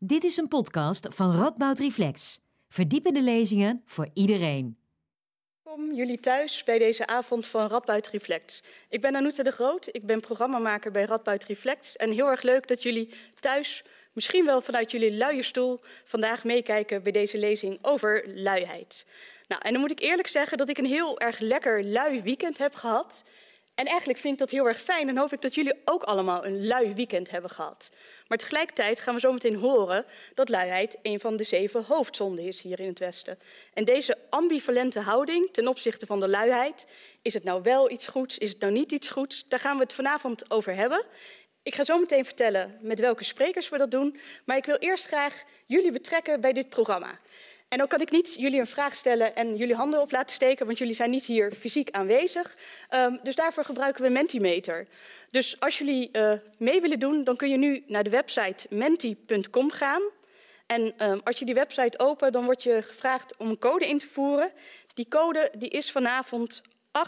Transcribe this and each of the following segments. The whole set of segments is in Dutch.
Dit is een podcast van Radboud Reflex. Verdiepende lezingen voor iedereen. Welkom jullie thuis bij deze avond van Radboud Reflex. Ik ben Anoute de Groot, ik ben programmamaker bij Radboud Reflex. En heel erg leuk dat jullie thuis, misschien wel vanuit jullie luie stoel, vandaag meekijken bij deze lezing over luiheid. Nou, en dan moet ik eerlijk zeggen dat ik een heel erg lekker lui weekend heb gehad. En eigenlijk vind ik dat heel erg fijn en hoop ik dat jullie ook allemaal een lui weekend hebben gehad. Maar tegelijkertijd gaan we zo meteen horen dat luiheid een van de zeven hoofdzonden is hier in het Westen. En deze ambivalente houding ten opzichte van de luiheid, is het nou wel iets goeds, is het nou niet iets goeds, daar gaan we het vanavond over hebben. Ik ga zo meteen vertellen met welke sprekers we dat doen, maar ik wil eerst graag jullie betrekken bij dit programma. En ook kan ik niet jullie een vraag stellen en jullie handen op laten steken, want jullie zijn niet hier fysiek aanwezig. Um, dus daarvoor gebruiken we Mentimeter. Dus als jullie uh, mee willen doen, dan kun je nu naar de website menti.com gaan. En um, als je die website opent, dan word je gevraagd om een code in te voeren. Die code die is vanavond 809342.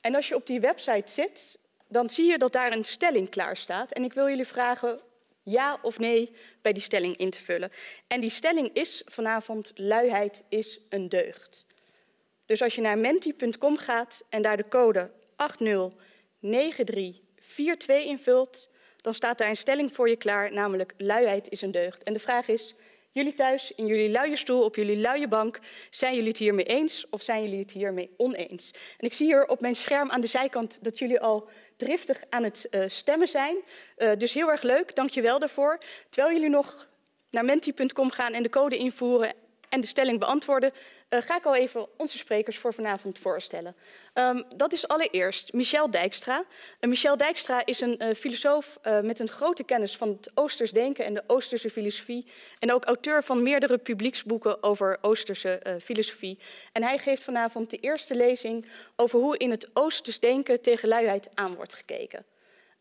En als je op die website zit, dan zie je dat daar een stelling klaar staat. En ik wil jullie vragen ja of nee bij die stelling in te vullen. En die stelling is vanavond: luiheid is een deugd. Dus als je naar menti.com gaat en daar de code 809342 invult, dan staat daar een stelling voor je klaar, namelijk luiheid is een deugd. En de vraag is: jullie thuis, in jullie luie stoel, op jullie luie bank, zijn jullie het hiermee eens of zijn jullie het hiermee oneens? En ik zie hier op mijn scherm aan de zijkant dat jullie al driftig aan het uh, stemmen zijn. Uh, dus heel erg leuk, dank je wel daarvoor. Terwijl jullie nog naar menti.com gaan en de code invoeren en de stelling beantwoorden, uh, ga ik al even onze sprekers voor vanavond voorstellen. Um, dat is allereerst Michel Dijkstra. Uh, Michel Dijkstra is een uh, filosoof met een grote kennis van het Oosters denken en de Oosterse filosofie. En ook auteur van meerdere publieksboeken over Oosterse filosofie. En hij geeft vanavond de eerste lezing over hoe in het Oosters denken tegen luiheid aan wordt gekeken.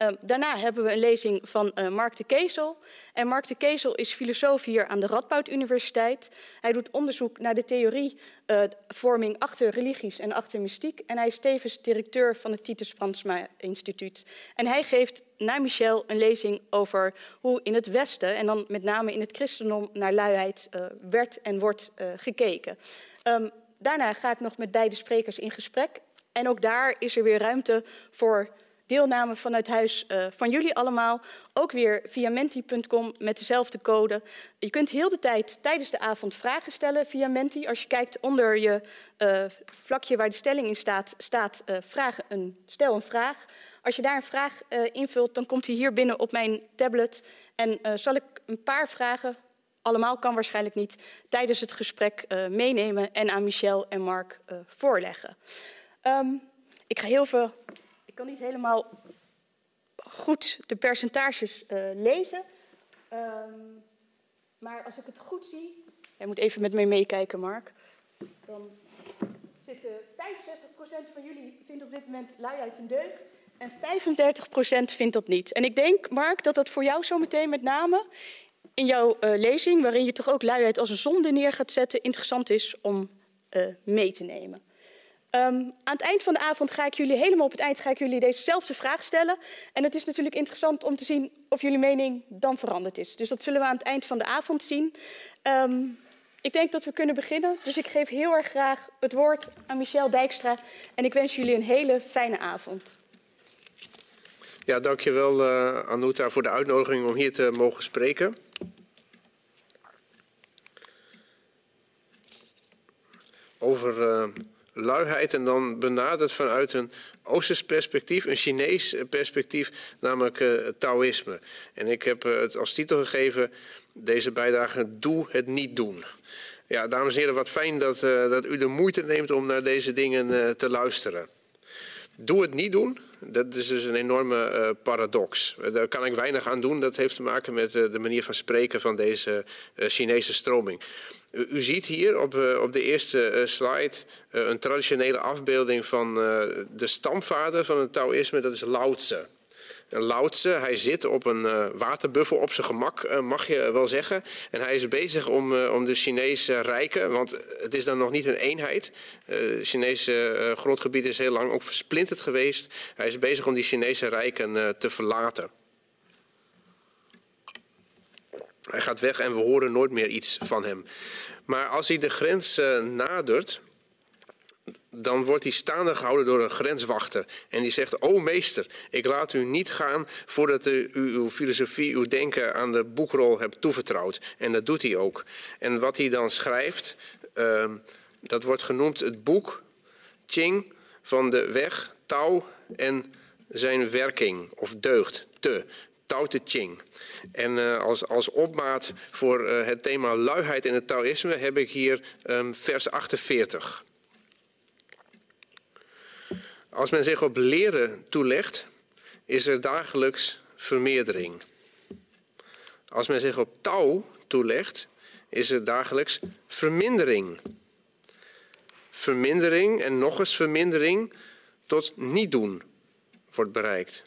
Uh, daarna hebben we een lezing van uh, Mark de Kezel. En Mark de Kezel is filosoof hier aan de Radboud Universiteit. Hij doet onderzoek naar de theorievorming uh, achter religies en achter mystiek. En hij is tevens directeur van het Titus Brandsma Instituut. En hij geeft naar Michel een lezing over hoe in het Westen, en dan met name in het christendom, naar luiheid uh, werd en wordt gekeken. Um, daarna ga ik nog met beide sprekers in gesprek. En ook daar is er weer ruimte voor deelname vanuit huis uh, van jullie allemaal. Ook weer via menti.com met dezelfde code. Je kunt heel de tijd tijdens de avond vragen stellen via Menti. Als je kijkt onder je uh, vlakje waar de stelling in staat, staat uh, vraag een, stel een vraag. Als je daar een vraag invult, dan komt hij hier binnen op mijn tablet. En zal ik een paar vragen allemaal kan waarschijnlijk niet, tijdens het gesprek meenemen en aan Michel en Mark voorleggen. Um, ik ga heel veel kan niet helemaal goed de percentages uh, lezen. Um, maar als ik het goed zie. Jij moet even met mij meekijken, Mark. Dan zitten 65% van jullie vindt op dit moment luiheid een deugd. En 35% vindt dat niet. En ik denk, Mark, dat dat voor jou zo meteen met name in jouw uh, lezing, waarin je toch ook luiheid als een zonde neer gaat zetten, interessant is om uh, mee te nemen. Um, aan het eind van de avond ga ik jullie, helemaal op het eind, ga ik jullie dezezelfde vraag stellen. En het is natuurlijk interessant om te zien of jullie mening dan veranderd is. Dus dat zullen we aan het eind van de avond zien. Um, ik denk dat we kunnen beginnen. Dus ik geef heel erg graag het woord aan Michel Dijkstra. En ik wens jullie een hele fijne avond. Ja, dankjewel uh, Anouta voor de uitnodiging om hier te mogen spreken. Over... Uh, luiheid en dan benaderd vanuit een Oosters perspectief, een Chinees perspectief, namelijk uh, Taoïsme. En ik heb uh, het als titel gegeven, deze bijdrage, Doe het niet doen. Ja, dames en heren, wat fijn dat, dat u de moeite neemt om naar deze dingen te luisteren. Doe het niet doen, dat is dus een enorme uh, paradox. Daar kan ik weinig aan doen. Dat heeft te maken met uh, de manier van spreken van deze uh, Chinese stroming. U, u, ziet hier op, op de eerste slide een traditionele afbeelding van de stamvader van het Taoïsme. Dat is Lao Tse. Lautse. Hij zit op een eh, waterbuffel op zijn gemak, eh, mag je wel zeggen. En hij is bezig om, eh, om de Chinese rijken, want het is dan nog niet een eenheid. Het Chinese grondgebied is heel lang ook versplinterd geweest. Hij is bezig om die Chinese rijken te verlaten. Hij gaat weg en we horen nooit meer iets van hem. Maar als hij de grens nadert, dan wordt hij staande gehouden door een grenswachter. En die zegt: O meester, ik laat u niet gaan voordat u uw filosofie, uw denken aan de boekrol hebt toevertrouwd. En dat doet hij ook. En wat hij dan schrijft, uh, dat wordt genoemd het boek Ching van de weg, Tao en zijn werking of deugd, te. Tao Te Ching. En uh, als, als opmaat voor uh, het thema luiheid in het Taoïsme heb ik hier um, vers 48. Als men zich op leren toelegt, is er dagelijks vermeerdering. Als men zich op touw toelegt, is er dagelijks vermindering. Vermindering en nog eens vermindering tot niet doen wordt bereikt.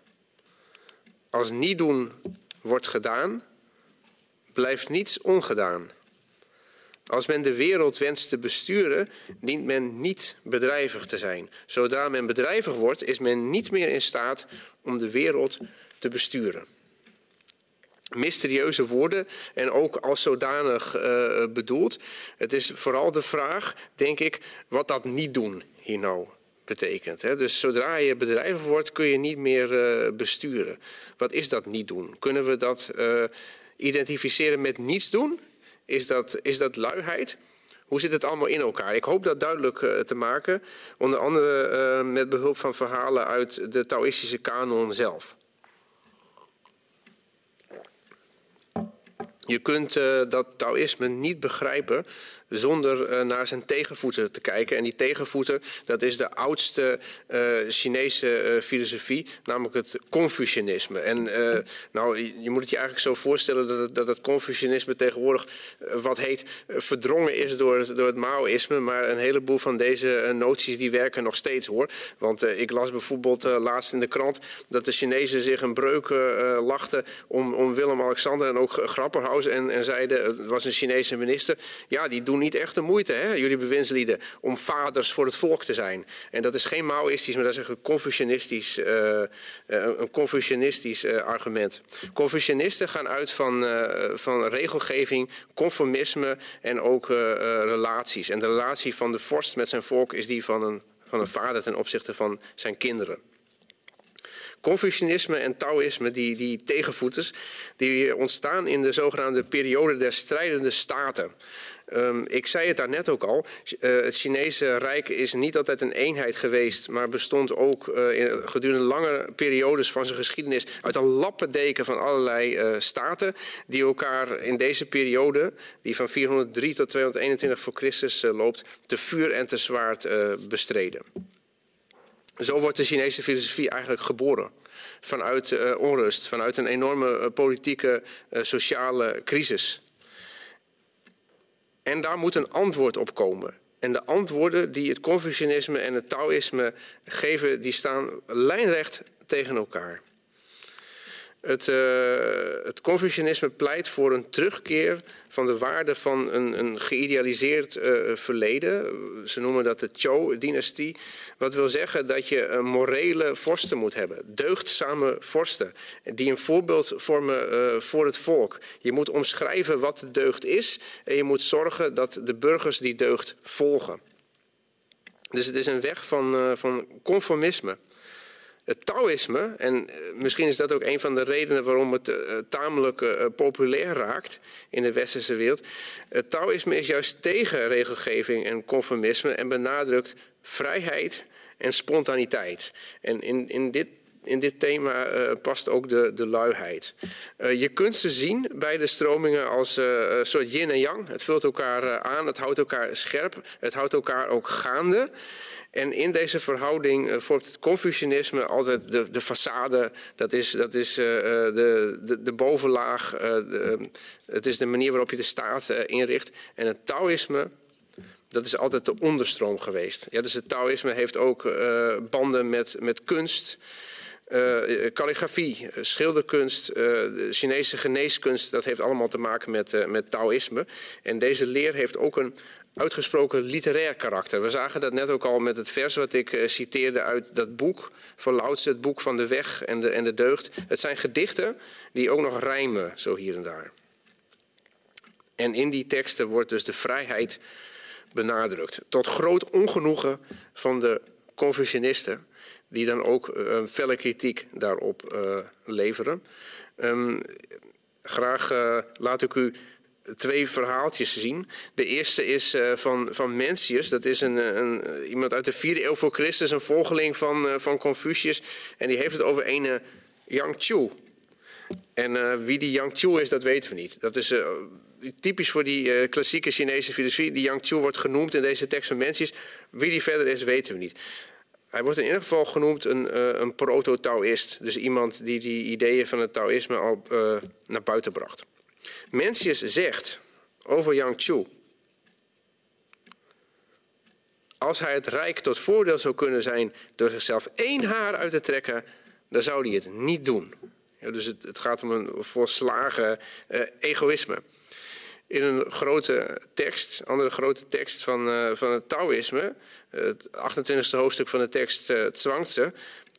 Als niet doen wordt gedaan, blijft niets ongedaan. Als men de wereld wenst te besturen, dient men niet bedrijvig te zijn. Zodra men bedrijvig wordt, is men niet meer in staat om de wereld te besturen. Mysterieuze woorden en ook als zodanig uh, bedoeld. Het is vooral de vraag, denk ik, wat dat niet doen hier nou betekent. Hè? Dus zodra je bedrijvig wordt, kun je niet meer uh, besturen. Wat is dat niet doen? Kunnen we dat uh, identificeren met niets doen? Is dat, is dat luiheid? Hoe zit het allemaal in elkaar? Ik hoop dat duidelijk uh, te maken. Onder andere uh, met behulp van verhalen uit de Taoïstische kanon zelf. Je kunt uh, dat Taoïsme niet begrijpen zonder uh, naar zijn tegenvoeter te kijken. En die tegenvoeter, dat is de oudste uh, Chinese uh, filosofie, namelijk het Confucianisme. En nou, je, moet het je eigenlijk zo voorstellen dat het, dat het Confucianisme tegenwoordig wat heet verdrongen is door, door het Maoïsme. Maar een heleboel van deze noties die werken nog steeds hoor. Want ik las bijvoorbeeld laatst in de krant dat de Chinezen zich een breuk lachten om, om Willem-Alexander en ook Grapperhaus en, en zeiden, het was een Chinese minister, ja, die doen niet echt de moeite, hè, jullie bewindslieden, om vaders voor het volk te zijn. En dat is geen Maoïstisch, maar dat is een Confucianistisch, uh, een Confucianistisch uh, argument. Confucianisten gaan uit van, van regelgeving, conformisme en ook relaties. En de relatie van de vorst met zijn volk is die van een, van een vader ten opzichte van zijn kinderen. Confucianisme en Taoïsme, die, die tegenvoeters, die ontstaan in de zogenaamde periode der strijdende staten. Um, ik zei het daarnet ook al. Uh, het Chinese Rijk is niet altijd een eenheid geweest, maar bestond ook uh, in, gedurende lange periodes van zijn geschiedenis uit een lappendeken van allerlei uh, staten die elkaar in deze periode, die van 403 tot 221 voor Christus loopt, te vuur en te zwaard bestreden. Zo wordt de Chinese filosofie eigenlijk geboren. Vanuit onrust, vanuit een enorme politieke, sociale crisis. En daar moet een antwoord op komen. En de antwoorden die het Confucianisme en het Taoïsme geven, die staan lijnrecht tegen elkaar. Het, uh, het Confucianisme pleit voor een terugkeer van de waarde van een, een geïdealiseerd uh, verleden. Ze noemen dat de Zhou-dynastie. Wat wil zeggen dat je een morele vorsten moet hebben. Deugdzame vorsten. Die een voorbeeld vormen uh, voor het volk. Je moet omschrijven wat de deugd is. En je moet zorgen dat de burgers die deugd volgen. Dus het is een weg van, van conformisme. Het Taoïsme, en eh, misschien is dat ook een van de redenen waarom het uh, tamelijk uh, populair raakt in de westerse wereld. Het Taoïsme is juist tegen regelgeving en conformisme en benadrukt vrijheid en spontaniteit. En in, in dit in dit thema past ook de, de luiheid. Je kunt ze zien bij de stromingen als een soort yin en yang. Het vult elkaar aan, het houdt elkaar scherp, het houdt elkaar ook gaande. En in deze verhouding uh, vormt het Confucianisme altijd de, de façade. Dat is, dat is uh, de, de, de, bovenlaag. De, het is de manier waarop je de staat inricht. En het Taoïsme, dat is altijd de onderstroom geweest. Ja, dus het Taoïsme heeft ook banden met, met kunst. Uh, calligrafie, schilderkunst, de Chinese geneeskunst, dat heeft allemaal te maken met, met Taoïsme. En deze leer heeft ook een uitgesproken literair karakter. We zagen dat net ook al met het vers wat ik uh, citeerde uit dat boek van Lao het boek van de weg en de, en de deugd. Het zijn gedichten die ook nog rijmen, zo hier en daar. En in die teksten wordt dus de vrijheid benadrukt. Tot groot ongenoegen van de Confucianisten, die dan ook uh, felle kritiek daarop uh, leveren. Um, graag laat ik u twee verhaaltjes zien. De eerste is uh, van, van Mencius. Dat is een, een, iemand uit de vierde eeuw voor Christus, een volgeling van, van Confucius. En die heeft het over een Yang Chu. En wie die Yang Chu is, dat weten we niet. Dat is typisch voor die klassieke Chinese filosofie. Die Yang Chu wordt genoemd in deze tekst van Mencius. Wie die verder is, weten we niet. Hij wordt in ieder geval genoemd een, een proto-Taoïst. Dus iemand die die ideeën van het Taoïsme al naar buiten bracht. Mencius zegt over Yang Chu. Als hij het rijk tot voordeel zou kunnen zijn door zichzelf één haar uit te trekken, dan zou hij het niet doen. Ja, dus het, het, gaat om een volslagen uh, egoïsme. In een grote tekst, andere grote tekst van, uh, van het Taoïsme, het 28e hoofdstuk van de tekst uh, Zwangse,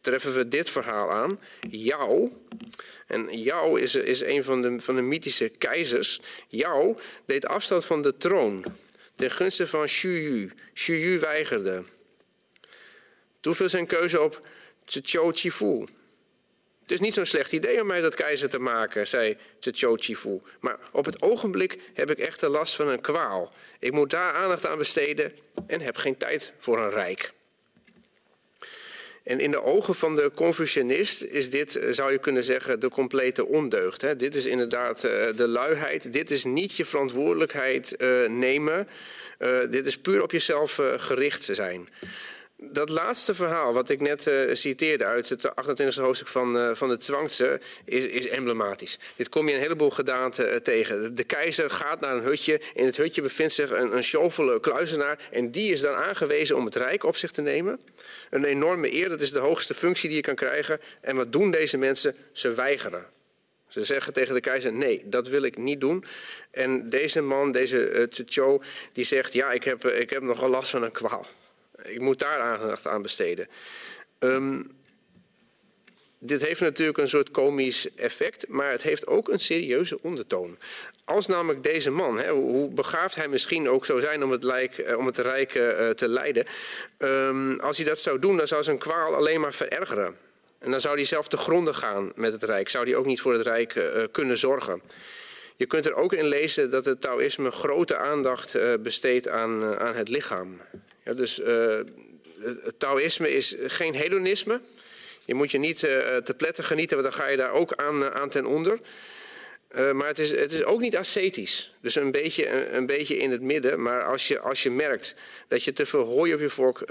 treffen we dit verhaal aan. Jou, en Jou is, is een van de, van de mythische keizers. Jou deed afstand van de troon ten gunste van Xu Xu Yu weigerde. Toen viel zijn keuze op Zhou Chifu. Het is niet zo'n slecht idee om mij dat keizer te maken, zei Zhou Chifu. Maar op het ogenblik heb ik echt de last van een kwaal. Ik moet daar aandacht aan besteden en heb geen tijd voor een rijk. En in de ogen van de Confucianist is dit, eh, zou je kunnen zeggen, de complete ondeugd. Hè? Dit is inderdaad uh, de luiheid. Dit is niet je verantwoordelijkheid uh, nemen. Dit is puur op jezelf gericht zijn dat laatste verhaal, wat ik net uh, citeerde uit het 28e hoofdstuk van, uh, van het Zwangse, is, is, emblematisch. Dit kom je een heleboel gedaanten uh, tegen. De keizer gaat naar een hutje. In het hutje bevindt zich een, een sjovele kluizenaar. En die is dan aangewezen om het rijk op zich te nemen. Een enorme eer, dat is de hoogste functie die je kan krijgen. En wat doen deze mensen? Ze weigeren. Ze zeggen tegen de keizer: nee, dat wil ik niet doen. En deze man, deze uh, die zegt: ja, ik heb, ik heb nogal last van een kwaal. Ik moet daar aandacht aan besteden. Um, dit heeft natuurlijk een soort komisch effect, maar het heeft ook een serieuze ondertoon. Als namelijk deze man, hè, hoe begaafd hij misschien ook zou zijn om het, eh, om het rijk uh, te leiden, um, als hij dat zou doen, dan zou zijn kwaal alleen maar verergeren. En dan zou hij zelf te gronden gaan met het rijk, zou hij ook niet voor het rijk uh, kunnen zorgen. Je kunt er ook in lezen dat het Taoïsme grote aandacht besteedt aan, aan het lichaam. Ja, dus uh, het Taoïsme is geen hedonisme. Je moet je niet uh, te pletten genieten, want dan ga je daar ook aan, aan ten onder. Maar het is, het is ook niet ascetisch. Dus een beetje, een, beetje in het midden. Maar als je, als je merkt dat je te veel hooi op je vork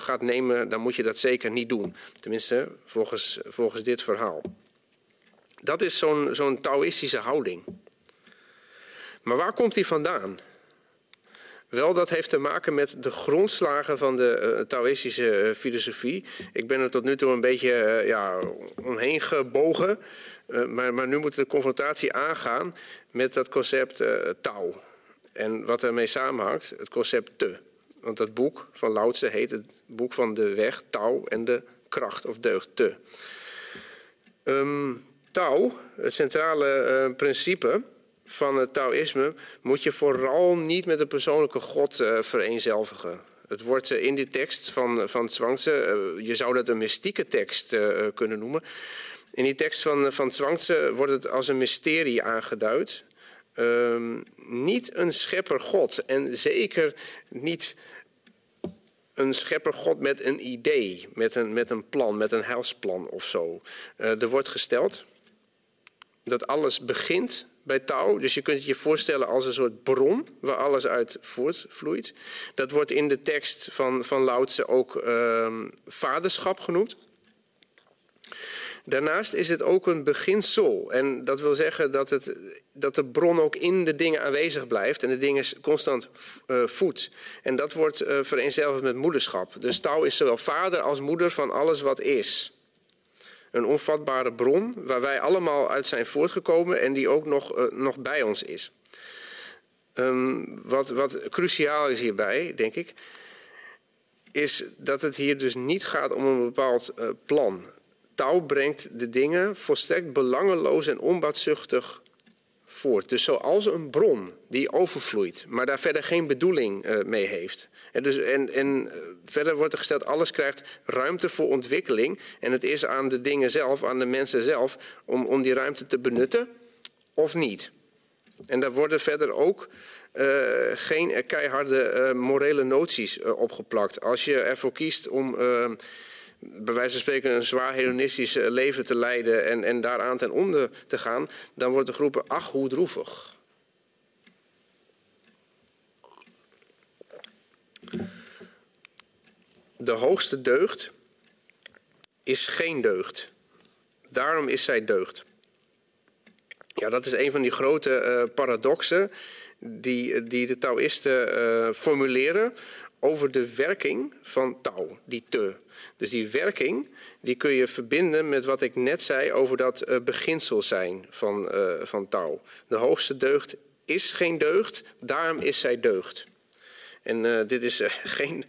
gaat nemen, dan moet je dat zeker niet doen. Tenminste, volgens, volgens dit verhaal. Dat is zo'n zo'n Taoïstische houding. Maar waar komt die vandaan? Wel, dat heeft te maken met de grondslagen van de uh, Taoïstische uh, filosofie. Ik ben er tot nu toe een beetje uh, ja, omheen gebogen. maar, maar nu moet de confrontatie aangaan met dat concept Tao. En wat ermee samenhangt, het concept te. Want dat boek van Lao heet het boek van de weg, Tao en de kracht of deugd, te. Um, Tao, het centrale principe van het Taoïsme moet je vooral niet met de persoonlijke God uh, vereenzelvigen. Het wordt uh, in die tekst van, van Zwangse, uh, je zou dat een mystieke tekst kunnen noemen. In die tekst van, van Zwangse wordt het als een mysterie aangeduid. Um, niet een schepper God en zeker niet een schepper God met een idee, met een, met een plan, met een heilsplan of zo. er wordt gesteld dat alles begint bij touw. Dus je kunt het je voorstellen als een soort bron waar alles uit voortvloeit. Dat wordt in de tekst van, van Lautse ook uh, vaderschap genoemd. Daarnaast is het ook een beginsel. En dat wil zeggen dat, het, dat de bron ook in de dingen aanwezig blijft en de dingen constant uh, voedt. En dat wordt uh, vereenzelvigd met moederschap. Dus touw is zowel vader als moeder van alles wat is een onvatbare bron waar wij allemaal uit zijn voortgekomen en die ook nog, uh, nog bij ons is. Um, wat, wat cruciaal is hierbij, denk ik, is dat het hier dus niet gaat om een bepaald uh, plan. Touw brengt de dingen volstrekt belangeloos en onbaatzuchtig Dus zoals een bron die overvloeit, maar daar verder geen bedoeling uh, mee heeft. En, dus, en, en uh, verder wordt er gesteld, alles krijgt ruimte voor ontwikkeling. En het is aan de dingen zelf, aan de mensen zelf, om, om die ruimte te benutten of niet. En daar worden verder ook uh, geen keiharde morele noties opgeplakt. Als je ervoor kiest om bij wijze van spreken een zwaar hedonistisch eh, leven te leiden en, en daaraan ten onder te gaan, dan wordt de geroepen, ach hoe droevig. De hoogste deugd is geen deugd. Daarom is zij deugd. Ja, dat is een van die grote uh, paradoxen die, die de Taoïsten uh, formuleren over de werking van touw, die te. Dus die werking die kun je verbinden met wat ik net zei over dat uh, beginsel zijn van, uh, van touw. De hoogste deugd is geen deugd, daarom is zij deugd. En uh, dit is geen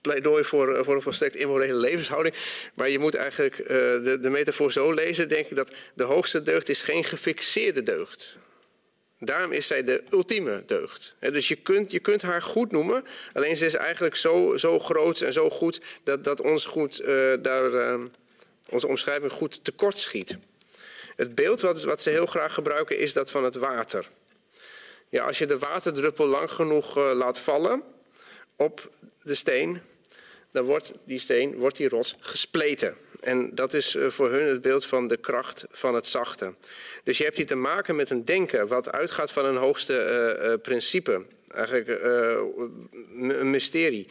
pleidooi voor, voor een volstrekt immorele levenshouding. Maar je moet eigenlijk de, de metafoor zo lezen, denk ik, dat de hoogste deugd is geen gefixeerde deugd. Daarom is zij de ultieme deugd. dus je kunt, je kunt haar goed noemen, alleen ze is eigenlijk zo, zo groot en zo goed dat, dat ons goed, uh, daar, uh, onze omschrijving goed tekort schiet. Het beeld wat, wat ze heel graag gebruiken is dat van het water. Ja, als je de waterdruppel lang genoeg uh, laat vallen op de steen, dan wordt die steen, wordt die rots gespleten. En dat is eh, voor hun het beeld van de kracht van het zachte. Dus je hebt hier te maken met een denken wat uitgaat van een hoogste uh, principe. Eigenlijk een mysterie.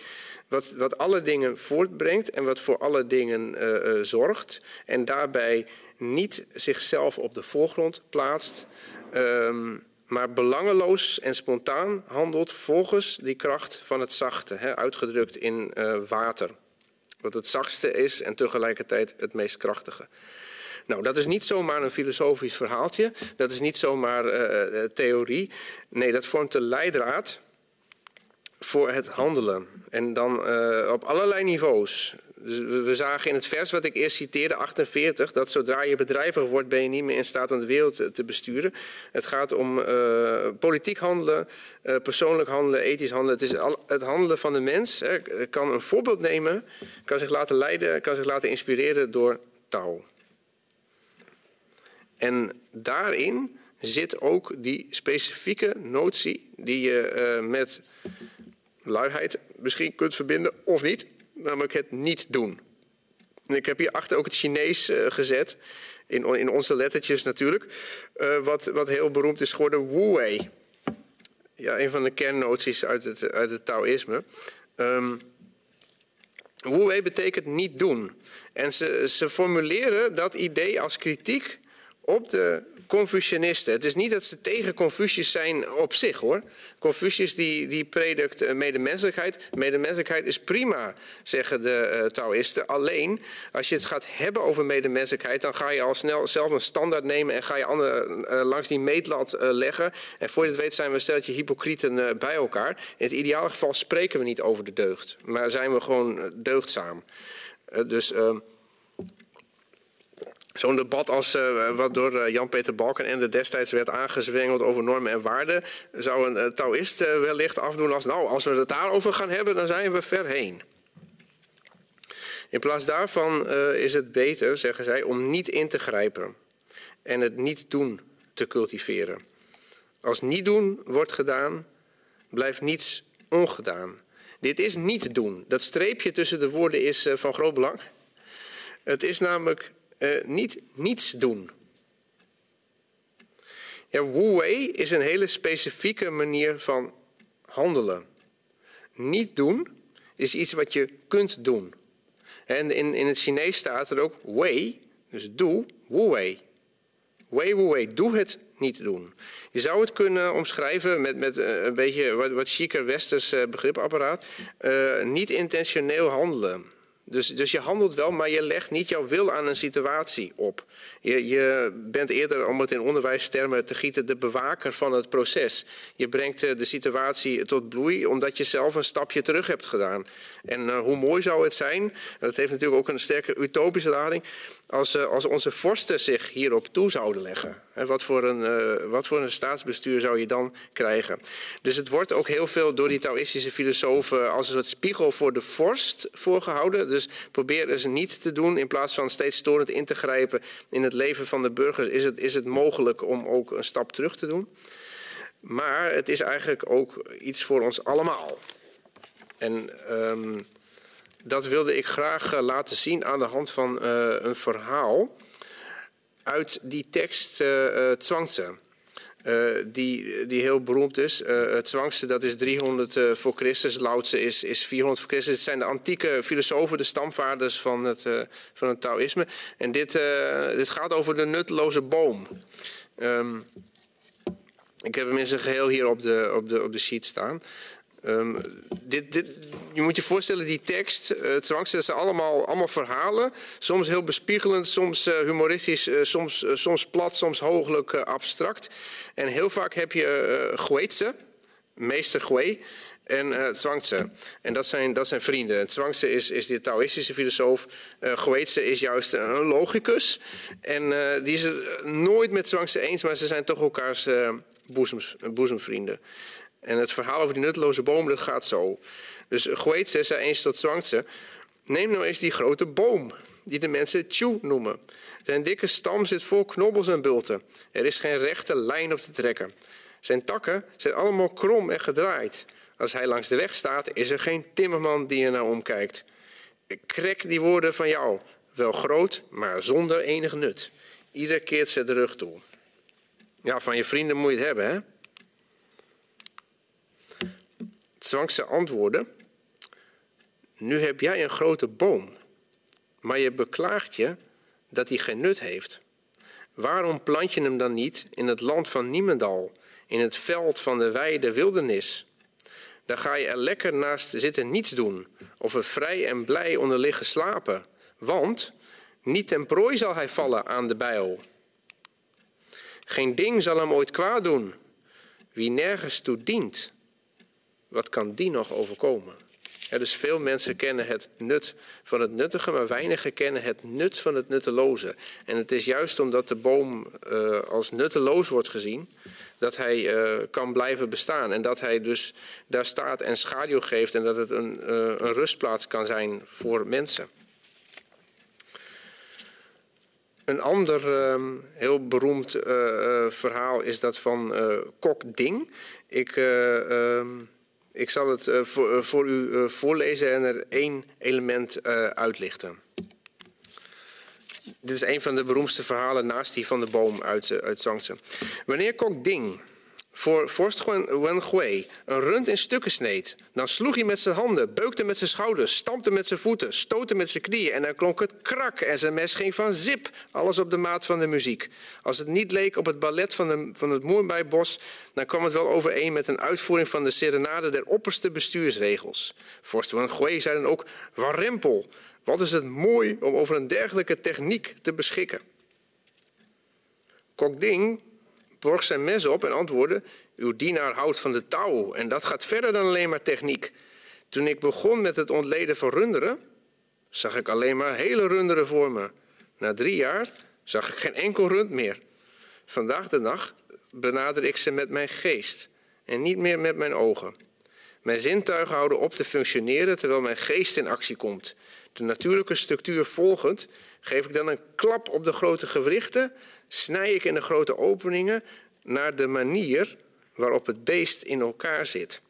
Wat, wat alle dingen voortbrengt en wat voor alle dingen zorgt. En daarbij niet zichzelf op de voorgrond plaatst. Um, maar belangeloos en spontaan handelt volgens die kracht van het zachte, hè, uitgedrukt in uh, water. Wat het zachtste is en tegelijkertijd het meest krachtige. Nou, dat is niet zomaar een filosofisch verhaaltje. Dat is niet zomaar uh, theorie. Nee, dat vormt de leidraad voor het handelen. En dan op allerlei niveaus. Dus we zagen in het vers wat ik eerst citeerde, 48, dat zodra je bedrijvig wordt, ben je niet meer in staat om de wereld te besturen. Het gaat om uh, politiek handelen, uh, persoonlijk handelen, ethisch handelen. Het is het handelen van de mens. Hè, kan een voorbeeld nemen, kan zich laten leiden, kan zich laten inspireren door touw. En daarin zit ook die specifieke notie die je met luiheid misschien kunt verbinden of niet namelijk het niet doen. En ik heb hier achter ook het Chinees uh, gezet, in, in onze lettertjes natuurlijk, uh, wat, wat heel beroemd is geworden, Wu Wei. Ja, een van de kernnoties uit het, uit het Taoïsme. Um, Wu Wei betekent niet doen. En ze, ze formuleren dat idee als kritiek op de Confucianisten. Het is niet dat ze tegen Confucius zijn op zich hoor. Confucius die, die predikt uh, medemenselijkheid. Medemenselijkheid is prima, zeggen de uh, Taoïsten. Alleen, als je het gaat hebben over medemenselijkheid, dan ga je al snel zelf een standaard nemen en ga je anderen uh, langs die meetlat leggen. En voor je het weet zijn we een stelletje hypocrieten bij elkaar. In het ideale geval spreken we niet over de deugd, maar zijn we gewoon deugdzaam. dus ehm, Zo'n debat als uh, wat door uh, Jan-Peter Balkenende destijds werd aangezwengeld over normen en waarden, zou een uh, Taoïst wellicht afdoen als, nou, als we het daarover gaan hebben, dan zijn we ver heen. In plaats daarvan is het beter, zeggen zij, om niet in te grijpen en het niet doen te cultiveren. Als niet doen wordt gedaan, blijft niets ongedaan. Dit is niet doen. Dat streepje tussen de woorden is van groot belang. Het is namelijk uh, niet niets doen. Ja, Wu Wei is een hele specifieke manier van handelen. Niet doen is iets wat je kunt doen. En in, in het Chinees staat er ook Wei, dus doe, Wu Wei. Wei doe het niet doen. Je zou het kunnen omschrijven met, met eh, een beetje wat, wat westers eh, begripapparaat. Niet intentioneel handelen. Dus, dus je handelt wel, maar je legt niet jouw wil aan een situatie op. Je, je bent eerder, om het in onderwijstermen te gieten, de bewaker van het proces. Je brengt eh, de situatie tot bloei omdat je zelf een stapje terug hebt gedaan. En uh, hoe mooi zou het zijn, dat heeft natuurlijk ook een sterke utopische lading, als, als onze vorsten zich hierop toe zouden leggen. Wat voor, een, wat voor een staatsbestuur zou je dan krijgen? Dus het wordt ook heel veel door die Taoïstische filosofen als een soort spiegel voor de vorst voorgehouden. Dus probeer eens niet te doen in plaats van steeds storend in te grijpen in het leven van de burgers. Is het, is het mogelijk om ook een stap terug te doen? Maar het is eigenlijk ook iets voor ons allemaal. En um, dat wilde ik graag uh, laten zien aan de hand van uh, een verhaal uit die tekst uh, Zwangse. die, die heel beroemd is. het Zwangse dat is 300 voor Christus, Lautse is, is 400 voor Christus. Het zijn de antieke filosofen, de stamvaders van het, van het Taoïsme. En dit, dit gaat over de nutteloze boom. Um, ik heb hem in zijn geheel hier op de, op de, op de sheet staan. Um, dit, dit, je moet je voorstellen, die tekst, uh, het dat zijn allemaal, allemaal verhalen. Soms heel bespiegelend, soms uh, humoristisch, uh, soms, soms plat, soms hooglijk abstract. En heel vaak heb je uh, meester Gue, en uh, Zwangse. En dat zijn, dat zijn vrienden. Het Zwangse is, is de Taoïstische filosoof. Uh, is juist een logicus. En uh, die is het nooit met Zwangse eens, maar ze zijn toch elkaars boezems, boezemvrienden. En het verhaal over die nutteloze boom, gaat zo. Dus Goetze zei eens tot Zwangse... Neem nou eens die grote boom, die de mensen Chu noemen. Zijn dikke stam zit vol knobbels en bulten. Er is geen rechte lijn op te trekken. Zijn takken zijn allemaal krom en gedraaid. Als hij langs de weg staat, is er geen timmerman die er naar omkijkt. Krek die woorden van jou, wel groot, maar zonder enig nut. Ieder keert ze de rug toe. Ja, van je vrienden moet je het hebben, hè? Zwangse antwoorden. Nu heb jij een grote boom, maar je beklaagt je dat hij geen nut heeft. Waarom plant je hem dan niet in het land van Niemendal, in het veld van de wijde wildernis? Dan ga je er lekker naast zitten niets doen, of er vrij en blij onder liggen slapen. Want niet ten prooi zal hij vallen aan de bijl. Geen ding zal hem ooit kwaad doen. Wie nergens toe dient, wat kan die nog overkomen? Dus veel mensen kennen het nut van het nuttige, maar weinigen kennen het nut van het nutteloze. En het is juist omdat de boom uh, als nutteloos wordt gezien, dat hij uh, kan blijven bestaan. En dat hij dus daar staat en schaduw geeft en dat het een, uh, een rustplaats kan zijn voor mensen. Een ander uh, heel beroemd verhaal is dat van Kok Ding. Ik ehm, ik zal het uh, voor, uh, voor, u uh, voorlezen en er één element uitlichten. Dit is een van de beroemdste verhalen naast die van de boom uit, uit Zangse. Wanneer Kok Ding voor vorst Wenhui een rund in stukken sneed. Dan sloeg hij met zijn handen, beukte met zijn schouders, stampte met zijn voeten, stootte met zijn knieën en dan klonk het krak en zijn mes ging van zip. Alles op de maat van de muziek. Als het niet leek op het ballet van, de, van het Moerbijbos, dan kwam het wel overeen met een uitvoering van de serenade der opperste bestuursregels. Vorst Wenhui zei dan ook, warempel, wat is het mooi om over een dergelijke techniek te beschikken. Kok Ding borg zijn mes op en antwoordde: Uw dienaar houdt van de touw en dat gaat verder dan alleen maar techniek. Toen ik begon met het ontleden van runderen, zag ik alleen maar hele runderen voor me. Na drie jaar zag ik geen enkel rund meer. Vandaag de dag benader ik ze met mijn geest en niet meer met mijn ogen. Mijn zintuigen houden op te functioneren terwijl mijn geest in actie komt. De natuurlijke structuur volgend geef ik dan een klap op de grote gewrichten, snij ik in de grote openingen naar de manier waarop het beest in elkaar zit.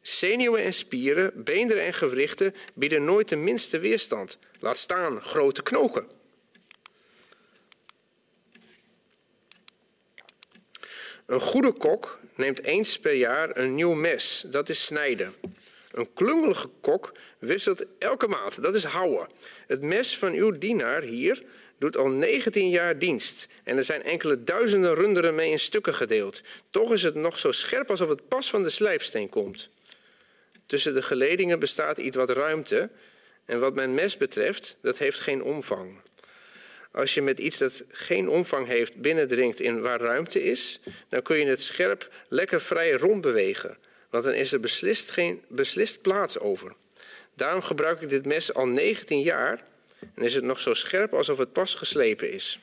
Zenuwen en spieren, beenderen en gewrichten bieden nooit de minste weerstand. Laat staan grote knoken. Een goede kok neemt eens per jaar een nieuw mes, dat is snijden. Een klungelige kok wisselt elke maand, dat is houden. Het mes van uw dienaar hier doet al 19 jaar dienst en er zijn enkele duizenden runderen mee in stukken gedeeld. Toch is het nog zo scherp alsof het pas van de slijpsteen komt. Tussen de geledingen bestaat iets wat ruimte en wat mijn mes betreft, dat heeft geen omvang. Als je met iets dat geen omvang heeft binnendringt in waar ruimte is, dan kun je het scherp lekker vrij rondbewegen want dan is er beslist geen beslist plaats over. Daarom gebruik ik dit mes al 19 jaar En is het nog zo scherp alsof het pas geslepen is.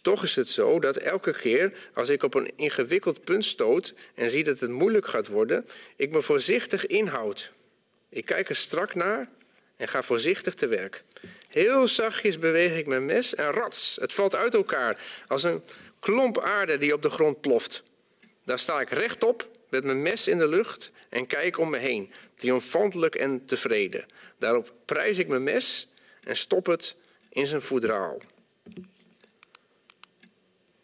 Toch is het zo dat elke keer als ik op een ingewikkeld punt stoot en zie dat het moeilijk gaat worden, ik me voorzichtig inhoud. Ik kijk er strak naar en ga voorzichtig te werk. Heel zachtjes beweeg ik mijn mes en rats, het valt uit elkaar als een klomp aarde die op de grond ploft. Daar sta ik rechtop met mijn mes in de lucht en kijk om me heen, triomfantelijk en tevreden. Daarop prijs ik mijn mes en stop het in zijn voedraal.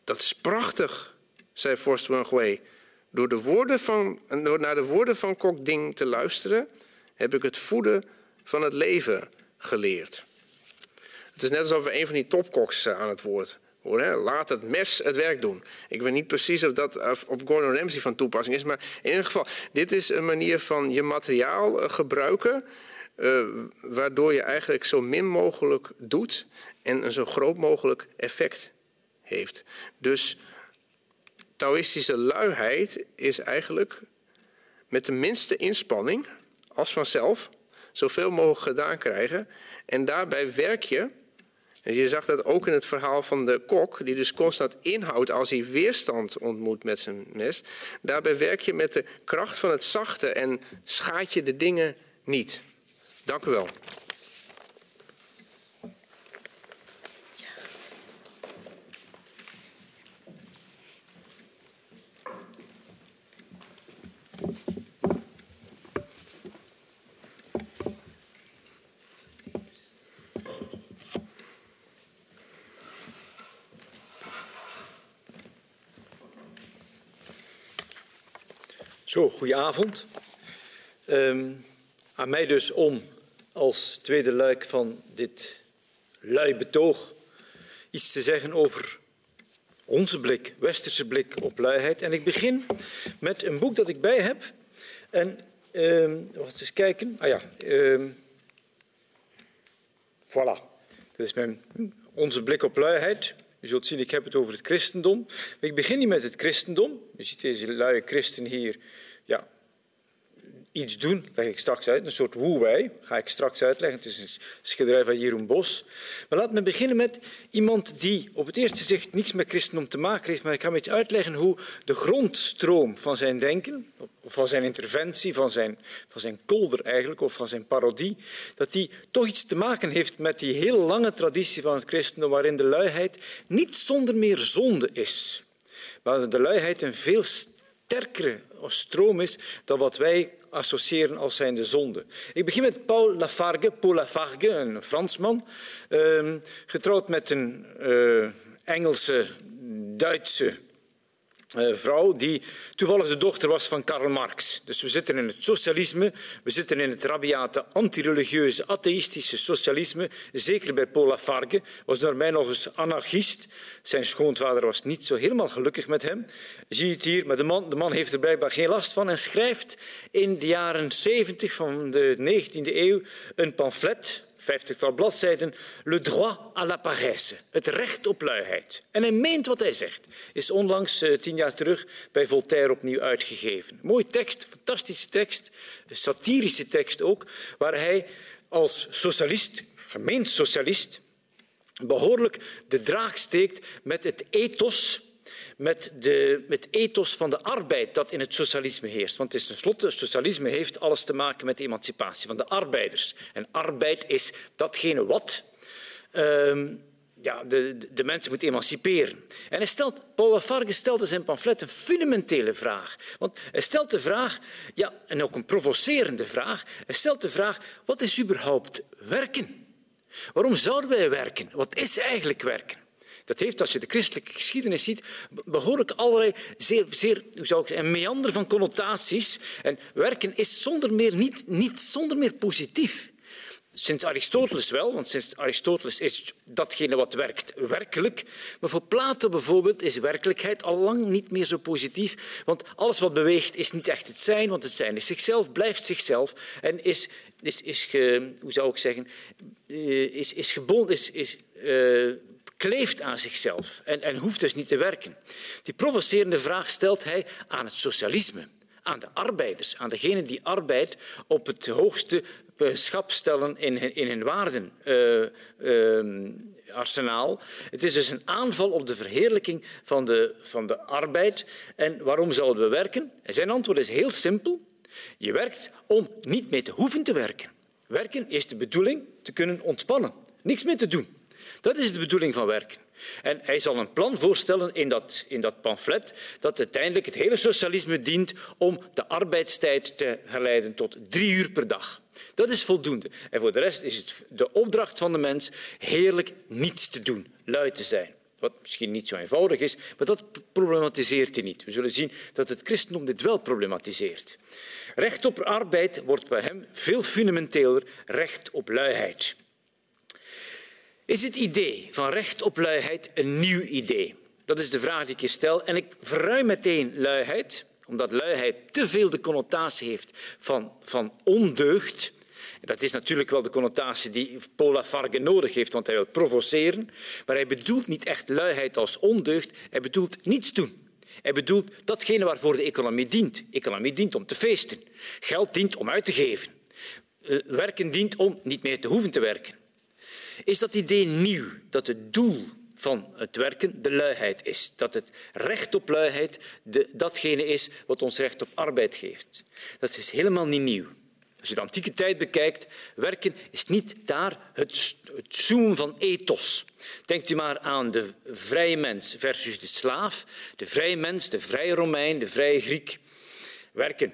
Dat is prachtig, zei vorst Wanghui. Door, de woorden van, naar de woorden van Kok Ding te luisteren, heb ik het voeden van het leven geleerd. Het is net alsof we een van die topkoks eh, aan het woord Laat het mes het werk doen. Ik weet niet precies of dat op Gordon Ramsay van toepassing is, maar in ieder geval, dit is een manier van je materiaal eh, gebruiken. Uh, waardoor je eigenlijk zo min mogelijk doet en een zo groot mogelijk effect heeft. Dus Taoïstische luiheid is eigenlijk met de minste inspanning, als vanzelf, zoveel mogelijk gedaan krijgen. En daarbij werk je. En je zag dat ook in het verhaal van de kok, die dus constant inhoudt als hij weerstand ontmoet met zijn mes. Daarbij werk je met de kracht van het zachte en schaadt je de dingen niet. Dank u wel. Zo, goedenavond. Um, aan mij dus om als tweede luik van dit lui betoog iets te zeggen over onze blik, westerse blik op luiheid. En ik begin met een boek dat ik bij heb. En, um, wacht eens kijken. Ah ja, um, voilà. Dat is mijn, onze blik op luiheid. U zult zien, ik heb het over het christendom. ik begin niet met het christendom. Je ziet deze luie christen hier iets doen, leg ik straks uit. Een soort woewij, ga ik straks uitleggen. Het is een schilderij van Jeroen Bos. Maar laat me beginnen met iemand die op het eerste zicht niets met christendom te maken heeft, maar ik ga een beetje uitleggen hoe de grondstroom van zijn denken, of van zijn interventie, van zijn, van zijn kolder eigenlijk, of van zijn parodie, dat die toch iets te maken heeft met die heel lange traditie van het christendom, waarin de luiheid niet zonder meer zonde is. Maar de luiheid een veel sterkere stroom is dan wat wij associëren als zijnde zonde. Ik begin met Paul Lafargue, Paul Lafargue, een Fransman, ehm, getrouwd met een uh, Engelse, Duitse vrouw die toevallig de dochter was van Karl Marx. Dus we zitten in het socialisme, we zitten in het rabiate, antireligieuze, atheïstische socialisme. Zeker bij Paul Lafargue was door mij nog eens anarchist. Zijn schoonvader was niet zo helemaal gelukkig met hem. Zie je het hier, maar de man, de man heeft er blijkbaar geen last van en schrijft in de jaren 70 van de 19e eeuw een pamflet vijftigtal bladzijden, Le droit à la paresse, het recht op luiheid. En hij meent wat hij zegt. Is onlangs, uh, tien jaar terug, bij Voltaire opnieuw uitgegeven. Mooie tekst, fantastische tekst, satirische tekst ook, waar hij als socialist, gemeend socialist, behoorlijk de draak steekt met het ethos met, de, met het ethos van de arbeid dat in het socialisme heerst. Want het tenslotte, socialisme heeft alles te maken met de emancipatie van de arbeiders. En arbeid is datgene wat um, ja, de, de, de, mensen moet emanciperen. En hij stelt, Paul Lafargue stelt in zijn pamflet een fundamentele vraag. Want hij stelt de vraag, ja, en ook een provocerende vraag, hij stelt de vraag, wat is überhaupt werken? Waarom zouden wij werken? Wat is eigenlijk werken? Dat heeft, als je de christelijke geschiedenis ziet, behoorlijk allerlei zeer, zeer hoe zou ik zeggen, een meander van connotaties. En werken is zonder meer niet, niet zonder meer positief. Sinds Aristoteles wel, want sinds Aristoteles is datgene wat werkt werkelijk. Maar voor Plato bijvoorbeeld is werkelijkheid al lang niet meer zo positief. Want alles wat beweegt is niet echt het zijn, want het zijn is zichzelf, blijft zichzelf en is, is, is hoe zou ik zeggen, eh, is, is gebonden, is, is uh, kleeft aan zichzelf en, en hoeft dus niet te werken. Die provocerende vraag stelt hij aan het socialisme aan de arbeiders, aan degenen die arbeid op het hoogste schap stellen in, hun waardenarsenaal. Uh, uh, het is dus een aanval op de verheerlijking van de, van de arbeid. En waarom zouden we werken? En zijn antwoord is heel simpel. Je werkt om niet meer te hoeven te werken. Werken is de bedoeling te kunnen ontspannen. Niks meer te doen. Dat is de bedoeling van werken. En hij zal een plan voorstellen in dat, in dat pamflet dat uiteindelijk het hele socialisme dient om de arbeidstijd te geleiden tot drie uur per dag. Dat is voldoende. En voor de rest is het de opdracht van de mens heerlijk niets te doen, lui te zijn. Wat misschien niet zo eenvoudig is, maar dat problematiseert hij niet. We zullen zien dat het christendom dit wel problematiseert. Recht op arbeid wordt bij hem veel fundamenteler recht op luiheid. Is het idee van recht op luiheid een nieuw idee? Dat is de vraag die ik je stel. En ik verruim meteen luiheid, omdat luiheid te veel de connotatie heeft van, van ondeugd. Dat is natuurlijk wel de connotatie die Paul Farge nodig heeft, want hij wil provoceren. Maar hij bedoelt niet echt luiheid als ondeugd, hij bedoelt niets doen. Hij bedoelt datgene waarvoor de economie dient. economie dient om te feesten. Geld dient om uit te geven. Eh, werken dient om niet meer te hoeven te werken. Is dat idee nieuw, dat het doel van het werken de luiheid is. Dat het recht op luiheid de, datgene is wat ons recht op arbeid geeft. Dat is helemaal niet nieuw. Als je de antieke tijd bekijkt, werken is niet daar het, het van ethos. Denkt u maar aan de vrije mens versus de slaaf, de vrije mens, de vrije Romein, de vrije Griek. Werken,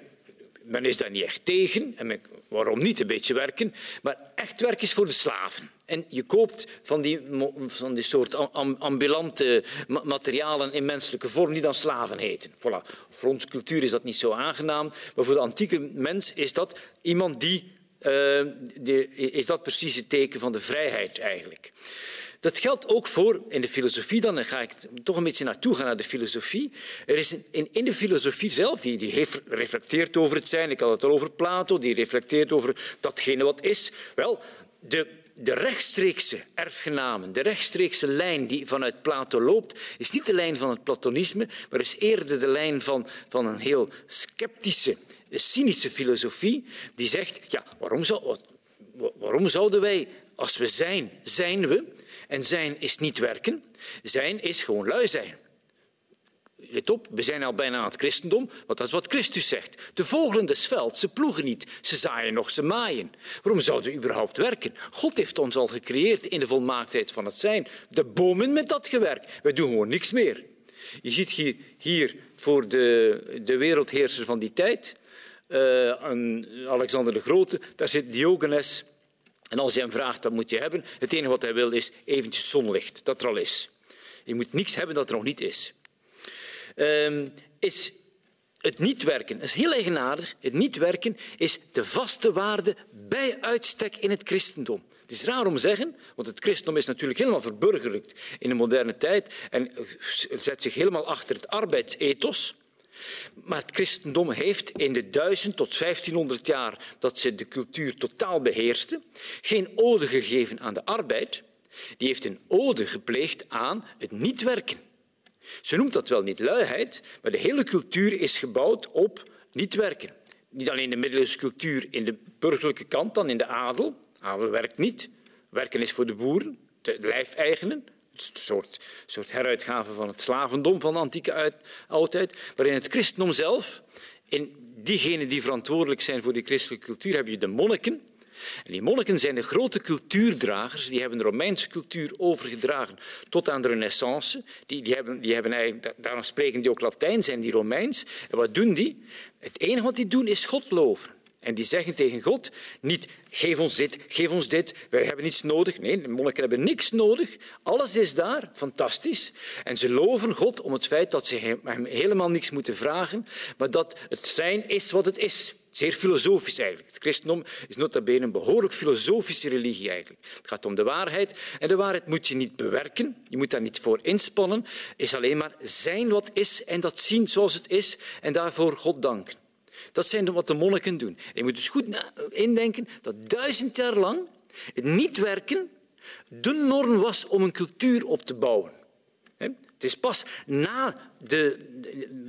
men is daar niet echt tegen, en waarom niet een beetje werken, maar echt werk is voor de slaven. En je koopt van die, van die soort ambulante materialen in menselijke vorm die dan slaven heten. Voilà. Voor onze cultuur is dat niet zo aangenaam, maar voor de antieke mens is dat iemand die, uh, die is dat precies het teken van de vrijheid eigenlijk. Dat geldt ook voor in de filosofie, dan ga ik toch een beetje naartoe gaan naar de filosofie. Er is in, in de filosofie zelf, die, die reflecteert over het zijn, ik had het al over Plato, die reflecteert over datgene wat is. Wel, de, de rechtstreekse erfgenamen, de rechtstreekse lijn die vanuit Plato loopt, is niet de lijn van het platonisme, maar is eerder de lijn van, van een heel sceptische, cynische filosofie die zegt, ja, waarom, zou, waarom zouden wij, als we zijn, zijn we, en zijn is niet werken, zijn is gewoon lui zijn. Let op, we zijn al bijna aan het christendom, want dat is wat Christus zegt. De vogelen des velds, ze ploegen niet, ze zaaien nog, ze maaien. Waarom zouden we überhaupt werken? God heeft ons al gecreëerd in de volmaaktheid van het zijn. De bomen met dat gewerk. Wij doen gewoon niks meer. Je ziet hier, hier voor de, de wereldheerser van die tijd, uh, Alexander de Grote, daar zit Diogenes. En als je hem vraagt, wat moet je hebben? Het enige wat hij wil is eventjes zonlicht, dat er al is. Je moet niks hebben dat er nog niet is is het niet werken. Is heel eigenaardig. Het niet werken is de vaste waarde bij uitstek in het christendom. Het is raar om te zeggen, want het christendom is natuurlijk helemaal verburgerlijkt in de moderne tijd en zet zich helemaal achter het arbeidsethos. Maar het christendom heeft in de 1000 tot 1500 jaar dat ze de cultuur totaal beheerste, geen ode gegeven aan de arbeid. Die heeft een ode gepleegd aan het niet werken. Ze noemt dat wel niet luiheid, maar de hele cultuur is gebouwd op niet werken. Niet alleen de middeleeuwse cultuur in de burgerlijke kant, dan in de adel. Adel werkt niet. Werken is voor de boeren, de lijfeigenen. Een soort, soort heruitgave van het slavendom van de antieke oudheid. Maar in het christendom zelf, in diegenen die verantwoordelijk zijn voor die christelijke cultuur, heb je de monniken, die monniken zijn de grote cultuurdragers, die hebben de Romeinse cultuur overgedragen tot aan de Renaissance. Die, die hebben, die hebben daarom spreken die ook Latijn, zijn die Romeins. En wat doen die? Het enige wat die doen is God loven. En die zeggen tegen God niet, geef ons dit, geef ons dit, wij hebben niets nodig. Nee, de monniken hebben niks nodig. Alles is daar, fantastisch. En ze loven God om het feit dat ze hem helemaal niks moeten vragen, maar dat het zijn is wat het is. Zeer filosofisch eigenlijk. Het christendom is nota bene een behoorlijk filosofische religie eigenlijk. Het gaat om de waarheid en de waarheid moet je niet bewerken, je moet daar niet voor inspannen, is alleen maar zijn wat is en dat zien zoals het is en daarvoor God danken. Dat zijn wat de monniken doen. je moet dus goed indenken dat duizend jaar lang het niet werken de norm was om een cultuur op te bouwen. Het is pas na de,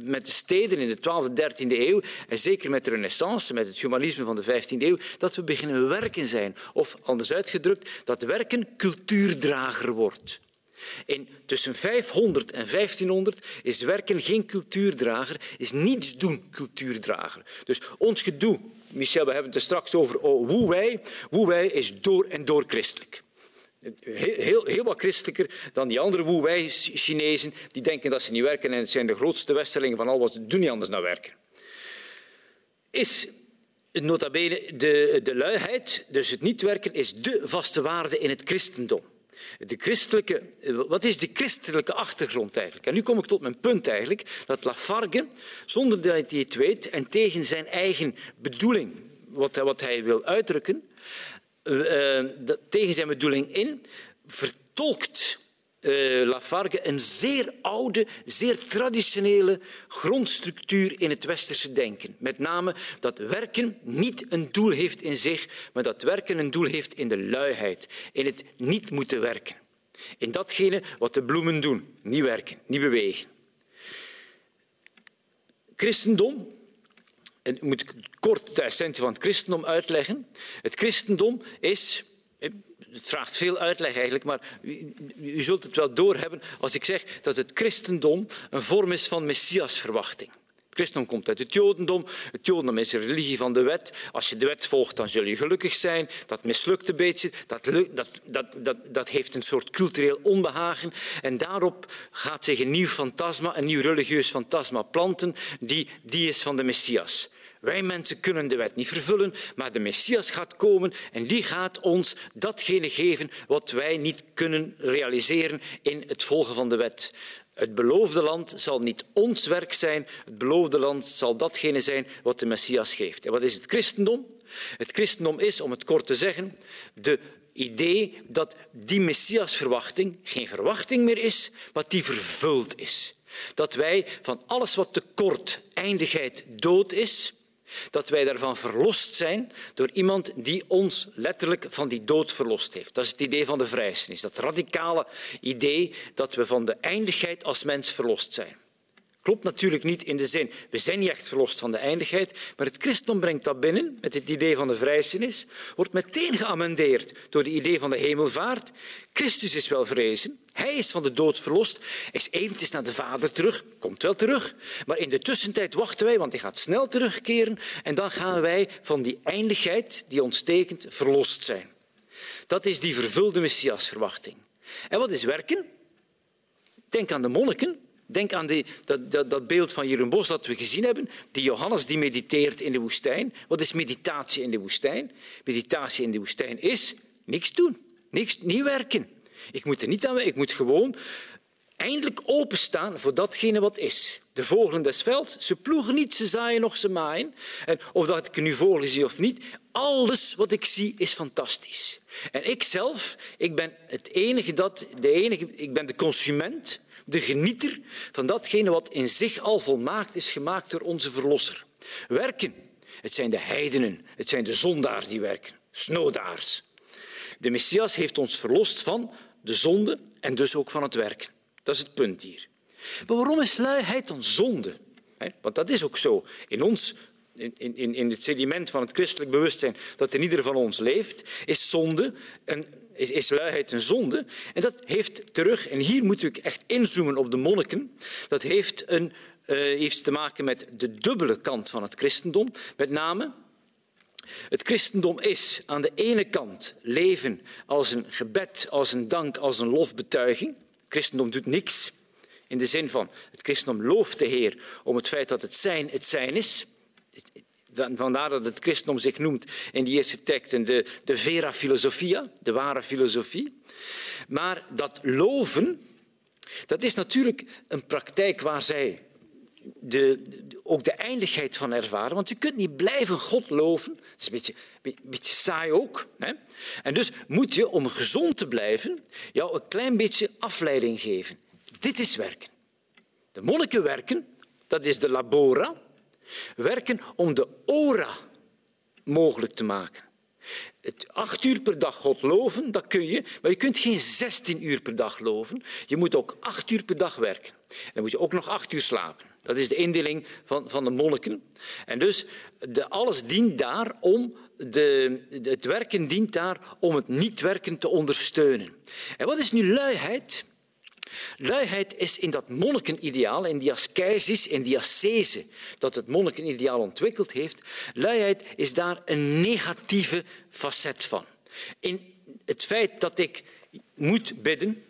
met de steden in de 12e, 13e eeuw en zeker met de renaissance, met het humanisme van de 15e eeuw, dat we beginnen werken zijn. Of anders uitgedrukt, dat werken cultuurdrager wordt. In tussen 500 en 1500 is werken geen cultuurdrager, is niets doen cultuurdrager. Dus ons gedoe, Michel, we hebben het er straks over oh, hoe wij, hoe wij is door en door christelijk. Heel, heel, wat christelijker dan die andere woewei Chinezen die denken dat ze niet werken en het zijn de grootste westerlingen van al wat doen niet anders dan werken. Is nota bene de, de luiheid, dus het niet werken, is de vaste waarde in het christendom. De christelijke, wat is de christelijke achtergrond eigenlijk? En nu kom ik tot mijn punt eigenlijk, dat Lafargue, zonder dat hij het weet en tegen zijn eigen bedoeling, wat, wat hij wil uitdrukken, uh, tegen zijn bedoeling in, vertolkt uh, Lafargue een zeer oude, zeer traditionele grondstructuur in het westerse denken. Met name dat werken niet een doel heeft in zich, maar dat werken een doel heeft in de luiheid, in het niet moeten werken. In datgene wat de bloemen doen, niet werken, niet bewegen. Christendom en moet ik kort de essentie van het christendom uitleggen. Het christendom is, het vraagt veel uitleg eigenlijk, maar u, u zult het wel doorhebben als ik zeg dat het christendom een vorm is van messiasverwachting. Christendom komt uit het jodendom. Het jodendom is een religie van de wet. Als je de wet volgt, dan zul je gelukkig zijn. Dat mislukt een beetje. Dat, dat, dat, dat, dat heeft een soort cultureel onbehagen. En daarop gaat zich een nieuw fantasma, een nieuw religieus fantasma planten. Die, die is van de Messias. Wij mensen kunnen de wet niet vervullen, maar de Messias gaat komen en die gaat ons datgene geven wat wij niet kunnen realiseren in het volgen van de wet. Het beloofde land zal niet ons werk zijn, het beloofde land zal datgene zijn wat de Messias geeft. En wat is het christendom? Het christendom is, om het kort te zeggen, de idee dat die Messiasverwachting geen verwachting meer is, maar die vervuld is. Dat wij van alles wat tekort, eindigheid, dood is, dat wij daarvan verlost zijn door iemand die ons letterlijk van die dood verlost heeft. Dat is het idee van de vrijheid. Dat radicale idee dat we van de eindigheid als mens verlost zijn. Klopt natuurlijk niet in de zin, we zijn niet echt verlost van de eindigheid, maar het christendom brengt dat binnen met het idee van de vrijzinnis, wordt meteen geamendeerd door het idee van de hemelvaart. Christus is wel vrezen, hij is van de dood verlost, is eventjes naar de Vader terug, komt wel terug, maar in de tussentijd wachten wij, want hij gaat snel terugkeren en dan gaan wij van die eindigheid die ons tekent verlost zijn. Dat is die vervulde Messiasverwachting. En wat is werken? Denk aan de monniken Denk aan die, dat, dat, beeld van Jeroen Bos dat we gezien hebben. Die Johannes die mediteert in de woestijn. Wat is meditatie in de woestijn? Meditatie in de woestijn is niks doen, niks, niet werken. Ik moet er niet aan ik moet gewoon eindelijk openstaan voor datgene wat is. De vogelen des velds, ze ploegen niet, ze zaaien nog, ze maaien. En of dat ik nu vogelen zie of niet, alles wat ik zie is fantastisch. En ik zelf, ik ben het enige dat, de enige, ik ben de consument de genieter van datgene wat in zich al volmaakt is gemaakt door onze Verlosser. Werken, het zijn de heidenen, het zijn de zondaars die werken, snodaars. De Messias heeft ons verlost van de zonde en dus ook van het werken. Dat is het punt hier. Maar waarom is luiheid dan zonde? Want dat is ook zo. In ons in, in, in het sediment van het christelijk bewustzijn dat in ieder van ons leeft, is zonde een is, is luiheid een zonde. En dat heeft terug, en hier moet ik echt inzoomen op de monniken, dat heeft, een, heeft te maken met de dubbele kant van het christendom. Met name, het christendom is aan de ene kant leven als een gebed, als een dank, als een lofbetuiging. Het christendom doet niks. In de zin van, het christendom looft de Heer om het feit dat het zijn het zijn is. Vandaar dat het christendom zich noemt in die eerste teksten de, de vera philosophia, de ware filosofie. Maar dat loven, dat is natuurlijk een praktijk waar zij de, ook de eindigheid van ervaren. Want je kunt niet blijven God loven. Dat is een beetje, een beetje saai ook. Hè? En dus moet je, om gezond te blijven, jou een klein beetje afleiding geven. Dit is werken. De monniken werken, dat is de labora, werken om de ora mogelijk te maken. Het acht uur per dag God loven, dat kun je, maar je kunt geen 16 uur per dag loven. Je moet ook acht uur per dag werken. En dan moet je ook nog acht uur slapen. Dat is de indeling van, van de monniken. En dus de, alles dient daar om de, het werken dient daar om het niet-werken te ondersteunen. En wat is nu luiheid? Luiheid is in dat monnikenideaal, in die ascesis, in die ascese dat het monnikenideaal ontwikkeld heeft, luiheid is daar een negatieve facet van. In het feit dat ik moet bidden,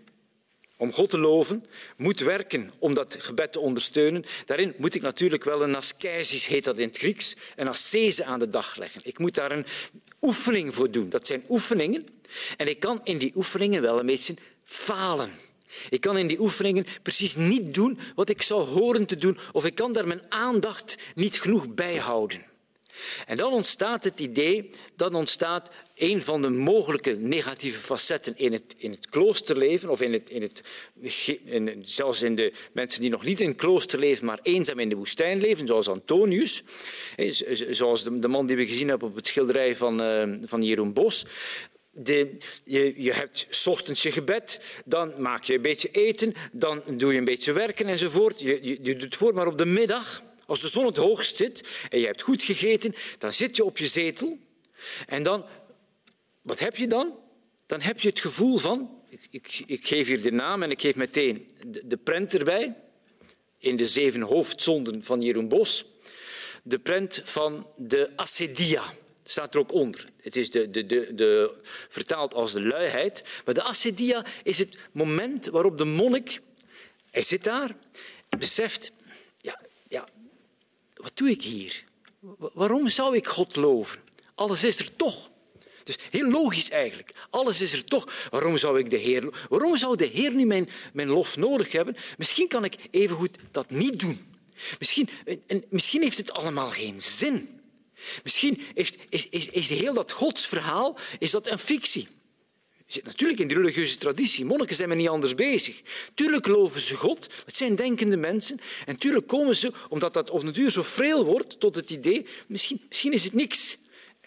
om God te loven, moet werken om dat gebed te ondersteunen. Daarin moet ik natuurlijk wel een ascesis, heet dat in het Grieks, een ascese aan de dag leggen. Ik moet daar een oefening voor doen. Dat zijn oefeningen. En ik kan in die oefeningen wel een beetje falen. Ik kan in die oefeningen precies niet doen wat ik zou horen te doen, of ik kan daar mijn aandacht niet genoeg bij houden. En dan ontstaat het idee, dan ontstaat een van de mogelijke negatieve facetten in het, in het kloosterleven, of in het, in het, zelfs in de mensen die nog niet in het klooster leven, maar eenzaam in de woestijn leven, zoals Antonius, zoals de, man die we gezien hebben op het schilderij van, uh, van Jeroen Bos. De, je, je hebt ochtends je gebed, dan maak je een beetje eten, dan doe je een beetje werken enzovoort. Je, je, je doet het voor, maar op de middag, als de zon het hoogst zit en je hebt goed gegeten, dan zit je op je zetel en dan, wat heb je dan? Dan heb je het gevoel van, ik, ik, ik geef hier de naam en ik geef meteen de, de prent erbij, in de zeven hoofdzonden van Jeroen Bos, de prent van de acedia staat er ook onder. Het is de, de, de, de, vertaald als de luiheid. Maar de acedia is het moment waarop de monnik, hij zit daar, beseft, ja, ja, wat doe ik hier? Waarom zou ik God loven? Alles is er toch. Dus heel logisch eigenlijk. Alles is er toch. Waarom zou ik de Heer... Waarom zou de Heer nu mijn, mijn lof nodig hebben? Misschien kan ik evengoed dat niet doen. Misschien, en misschien heeft het allemaal geen zin. Misschien heeft, is, is, is heel dat godsverhaal is dat een fictie. Je zit natuurlijk in de religieuze traditie. Monniken zijn er niet anders bezig. Tuurlijk geloven ze God, het zijn denkende mensen. En tuurlijk komen ze, omdat dat op natuur zo vreel wordt, tot het idee, misschien, misschien is het niks.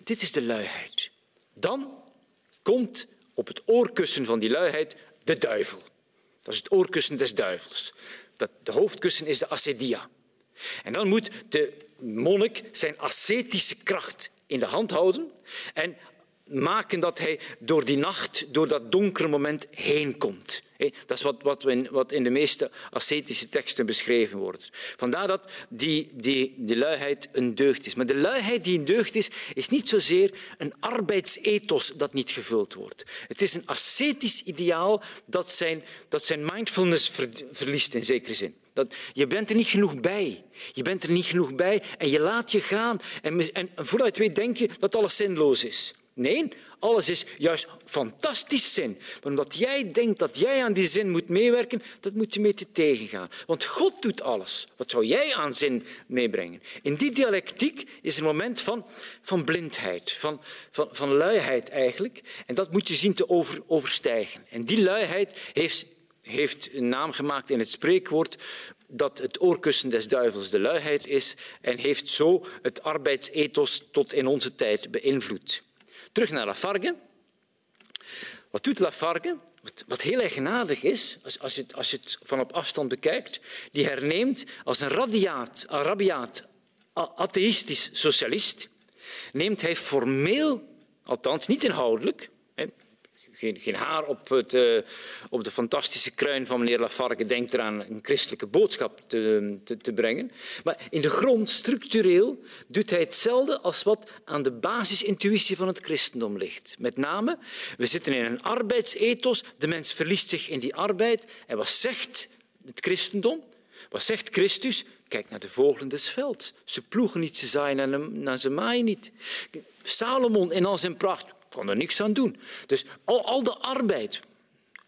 Dit is de luiheid. Dan komt op het oorkussen van die luiheid de duivel. Dat is het oorkussen des duivels. Dat, de hoofdkussen is de acedia. En dan moet de monnik zijn ascetische kracht in de hand houden en maken dat hij door die nacht, door dat donkere moment heen komt. Dat is wat, wat, in, wat in de meeste ascetische teksten beschreven wordt. Vandaar dat die, die, die luiheid een deugd is. Maar de luiheid die een deugd is, is niet zozeer een arbeidsethos dat niet gevuld wordt. Het is een ascetisch ideaal dat zijn, dat zijn mindfulness verliest in zekere zin. Dat, je bent er niet genoeg bij. Je bent er niet genoeg bij en je laat je gaan. En, en vooruit weet denk je dat alles zinloos is. Nee, alles is juist fantastisch zin. Maar omdat jij denkt dat jij aan die zin moet meewerken, dat moet je mee te tegengaan. Want God doet alles. Wat zou jij aan zin meebrengen? In die dialectiek is er een moment van, van blindheid, van, van, van luiheid eigenlijk. En dat moet je zien te over, overstijgen. En die luiheid heeft heeft een naam gemaakt in het spreekwoord dat het oorkussen des duivels de luiheid is en heeft zo het arbeidsethos tot in onze tijd beïnvloed. Terug naar Lafargue. Wat doet Lafargue? Wat heel eigenaardig is, als je, het, als je het van op afstand bekijkt, die herneemt als een radiaat, rabiaat, atheïstisch socialist, neemt hij formeel, althans niet inhoudelijk, geen, geen haar op, het, uh, op de fantastische kruin van meneer Lafargue denkt eraan een christelijke boodschap te, te, te, brengen. Maar in de grond, structureel, doet hij hetzelfde als wat aan de basisintuïtie van het christendom ligt. Met name, we zitten in een arbeidsethos, de mens verliest zich in die arbeid. En wat zegt het christendom? Wat zegt Christus? Kijk naar de vogelen des velds. Ze ploegen niet, ze zaaien en ze maaien niet. Salomon in al zijn pracht kon er niks aan doen. Dus al, al de arbeid,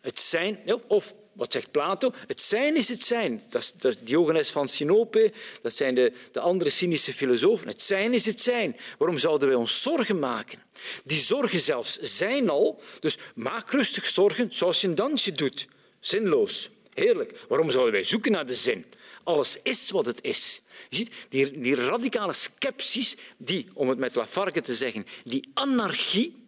het zijn, of wat zegt Plato? Het zijn is het zijn. Dat is, dat Diogenes van Sinope, dat zijn de, de andere cynische filosofen. Het zijn is het zijn. Waarom zouden wij ons zorgen maken? Die zorgen zelfs zijn al, dus maak rustig zorgen zoals je een dansje doet. Zinloos. Heerlijk. Waarom zouden wij zoeken naar de zin? Alles is wat het is. Je ziet, die, die radicale sceptisch, die, om het met Lafargue te zeggen, die anarchie,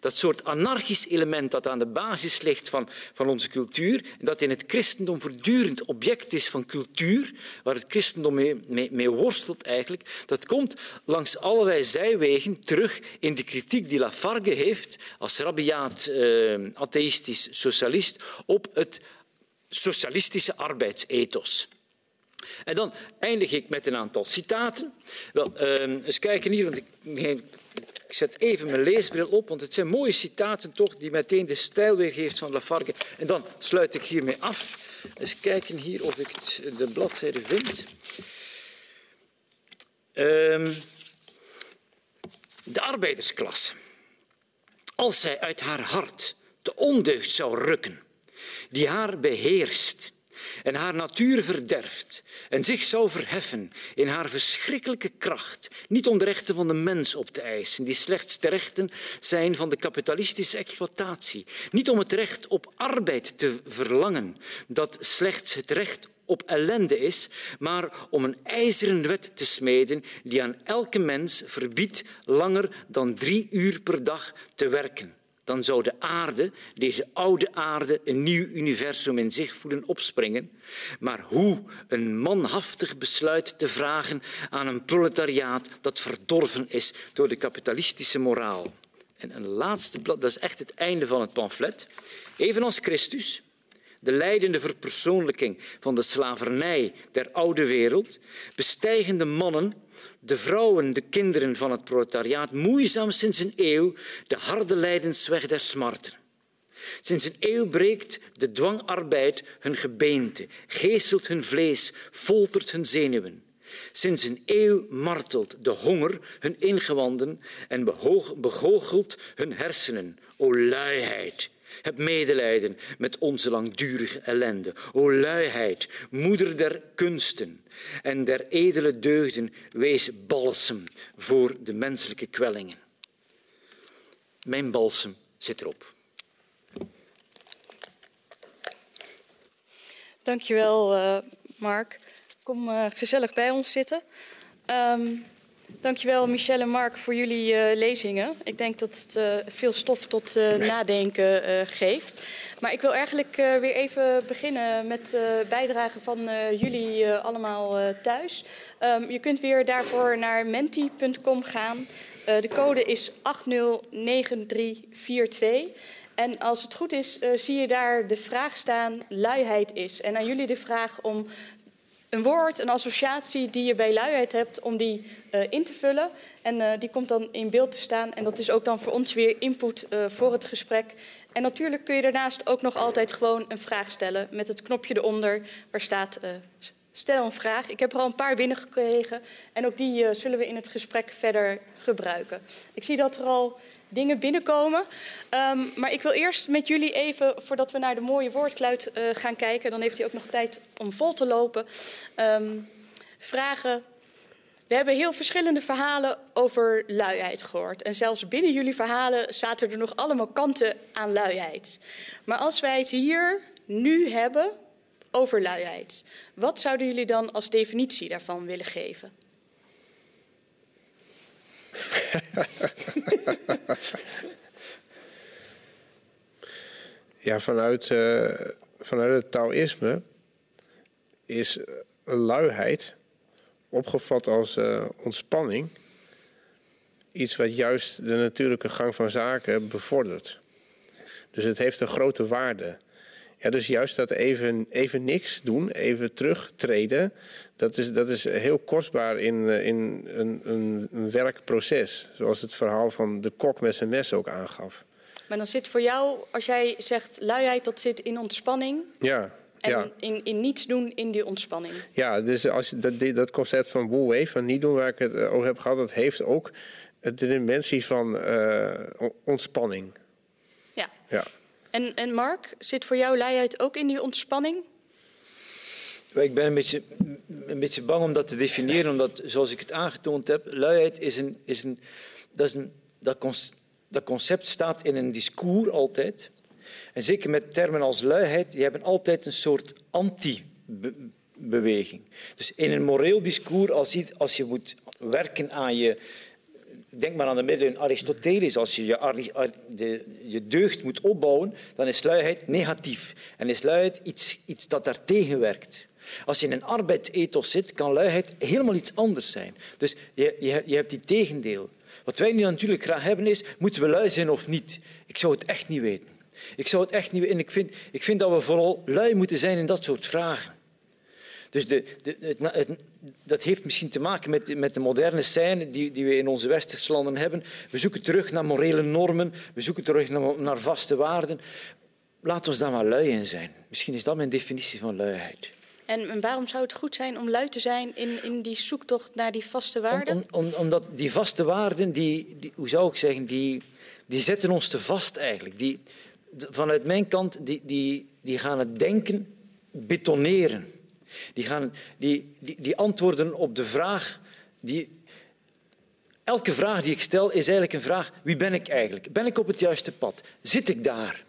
dat soort anarchisch element dat aan de basis ligt van, van onze cultuur, dat in het christendom voortdurend object is van cultuur, waar het christendom mee, mee, worstelt eigenlijk, dat komt langs allerlei zijwegen terug in de kritiek die Lafargue heeft als rabiaat eh, atheïstisch socialist op het socialistische arbeidsethos. En dan eindig ik met een aantal citaten. Wel, uh, eens kijken hier, want ik, ik zet even mijn leesbril op, want het zijn mooie citaten toch, die meteen de stijl weergeeft van Lafargue. En dan sluit ik hiermee af. Eens kijken hier of ik de bladzijde vind. Um, de arbeidersklasse. Als zij uit haar hart de ondeugd zou rukken, die haar beheerst en haar natuur verderft en zich zou verheffen in haar verschrikkelijke kracht, niet om de rechten van de mens op te eisen, die slechts de rechten zijn van de kapitalistische exploitatie, niet om het recht op arbeid te verlangen, dat slechts het recht op ellende is, maar om een ijzeren wet te smeden die aan elke mens verbiedt langer dan drie uur per dag te werken dan zou de aarde, deze oude aarde, een nieuw universum in zich voelen opspringen. Maar hoe een manhaftig besluit te vragen aan een proletariaat dat verdorven is door de kapitalistische moraal. En een laatste blad, dat is echt het einde van het pamflet. Evenals Christus, de leidende verpersoonlijking van de slavernij der oude wereld, bestijgen de mannen de vrouwen, de kinderen van het proletariaat moeizaam sinds een eeuw de harde lijdensweg der smarten. Sinds een eeuw breekt de dwangarbeid hun gebeente, geestelt hun vlees, foltert hun zenuwen. Sinds een eeuw martelt de honger hun ingewanden en begoochelt hun hersenen. O luiheid, heb medelijden met onze langdurige ellende. O luiheid, moeder der kunsten en der edele deugden, wees balsem voor de menselijke kwellingen. Mijn balsem zit erop. Dankjewel, uh, Mark. Kom uh, gezellig bij ons zitten. Um, Dankjewel Michelle en Mark voor jullie uh, lezingen. Ik denk dat het uh, veel stof tot uh, nadenken geeft. Maar ik wil eigenlijk weer even beginnen met bijdragen van jullie allemaal thuis. Um, je kunt weer daarvoor naar menti.com gaan. de code is 809342. En als het goed is, zie je daar de vraag staan: luiheid is. En aan jullie de vraag om een woord, een associatie die je bij luiheid hebt, om die uh, in te vullen. En uh, die komt dan in beeld te staan. En dat is ook dan voor ons weer input uh, voor het gesprek. En natuurlijk kun je daarnaast ook nog altijd gewoon een vraag stellen met het knopje eronder waar staat stel een vraag. Ik heb er al een paar binnengekregen en ook die zullen we in het gesprek verder gebruiken. Ik zie dat er al dingen binnenkomen. Um, maar ik wil eerst met jullie even, voordat we naar de mooie woordkluit uh, gaan kijken, dan heeft hij ook nog tijd om vol te lopen, um, vragen. We hebben heel verschillende verhalen over luiheid gehoord. En zelfs binnen jullie verhalen zaten er nog allemaal kanten aan luiheid. Maar als wij het hier nu hebben over luiheid, wat zouden jullie dan als definitie daarvan willen geven? ja, vanuit, uh, vanuit het Taoïsme is luiheid opgevat als uh, ontspanning iets wat juist de natuurlijke gang van zaken bevordert. Dus het heeft een grote waarde. Ja, dus juist dat even, even niks doen, even terugtreden, dat is, dat is heel kostbaar in, eh, in een, een, een werkproces. Zoals het verhaal van de kok met zijn mes ook aangaf. Maar dan zit voor jou, als jij zegt luiheid, dat zit in ontspanning. Ja. En ja. in, in niets doen in die ontspanning. Ja, dus als je, dat, dat concept van Wu Wei, van niet doen waar ik het eh, over heb gehad, dat heeft ook de dimensie van uh, ontspanning. Ja. ja. En, en Mark, zit voor jou luiheid ook in die ontspanning? Ik ben een beetje, een beetje bang om dat te definiëren, omdat zoals ik het aangetoond heb, luiheid is een. Is een, dat, is een dat, concept staat in een discours altijd. En zeker met termen als luiheid, die hebben altijd een soort anti-beweging. Dus in een moreel discours, als je, als je moet werken aan je Denk maar aan de middelen Aristoteles. Als je je, je deugd moet opbouwen, dan is luiheid negatief. En is luiheid iets, iets dat daartegen werkt. Als je in een arbeidsethos zit, kan luiheid helemaal iets anders zijn. Dus je, je, je hebt die tegendeel. Wat wij nu natuurlijk graag hebben is, moeten we lui zijn of niet? Ik zou het echt niet weten. Ik zou het echt niet weten. En ik vind, ik vind dat we vooral lui moeten zijn in dat soort vragen. Dus de, de, het, dat heeft misschien te maken met, met de moderne scène die, die, we in onze westerse landen hebben. We zoeken terug naar morele normen, we zoeken terug naar, naar vaste waarden. Laat ons daar maar lui in zijn. Misschien is dat mijn definitie van luiheid. En waarom zou het goed zijn om lui te zijn in, in die zoektocht naar die vaste waarden? Om, om, omdat die vaste waarden, die, die, hoe zou ik zeggen, die, die zetten ons te vast eigenlijk. Die, vanuit mijn kant, die, die, die gaan het denken betoneren. Die, gaan, die, die, die antwoorden op de vraag die Elke vraag die ik stel is eigenlijk een vraag: wie ben ik eigenlijk? Ben ik op het juiste pad? Zit ik daar?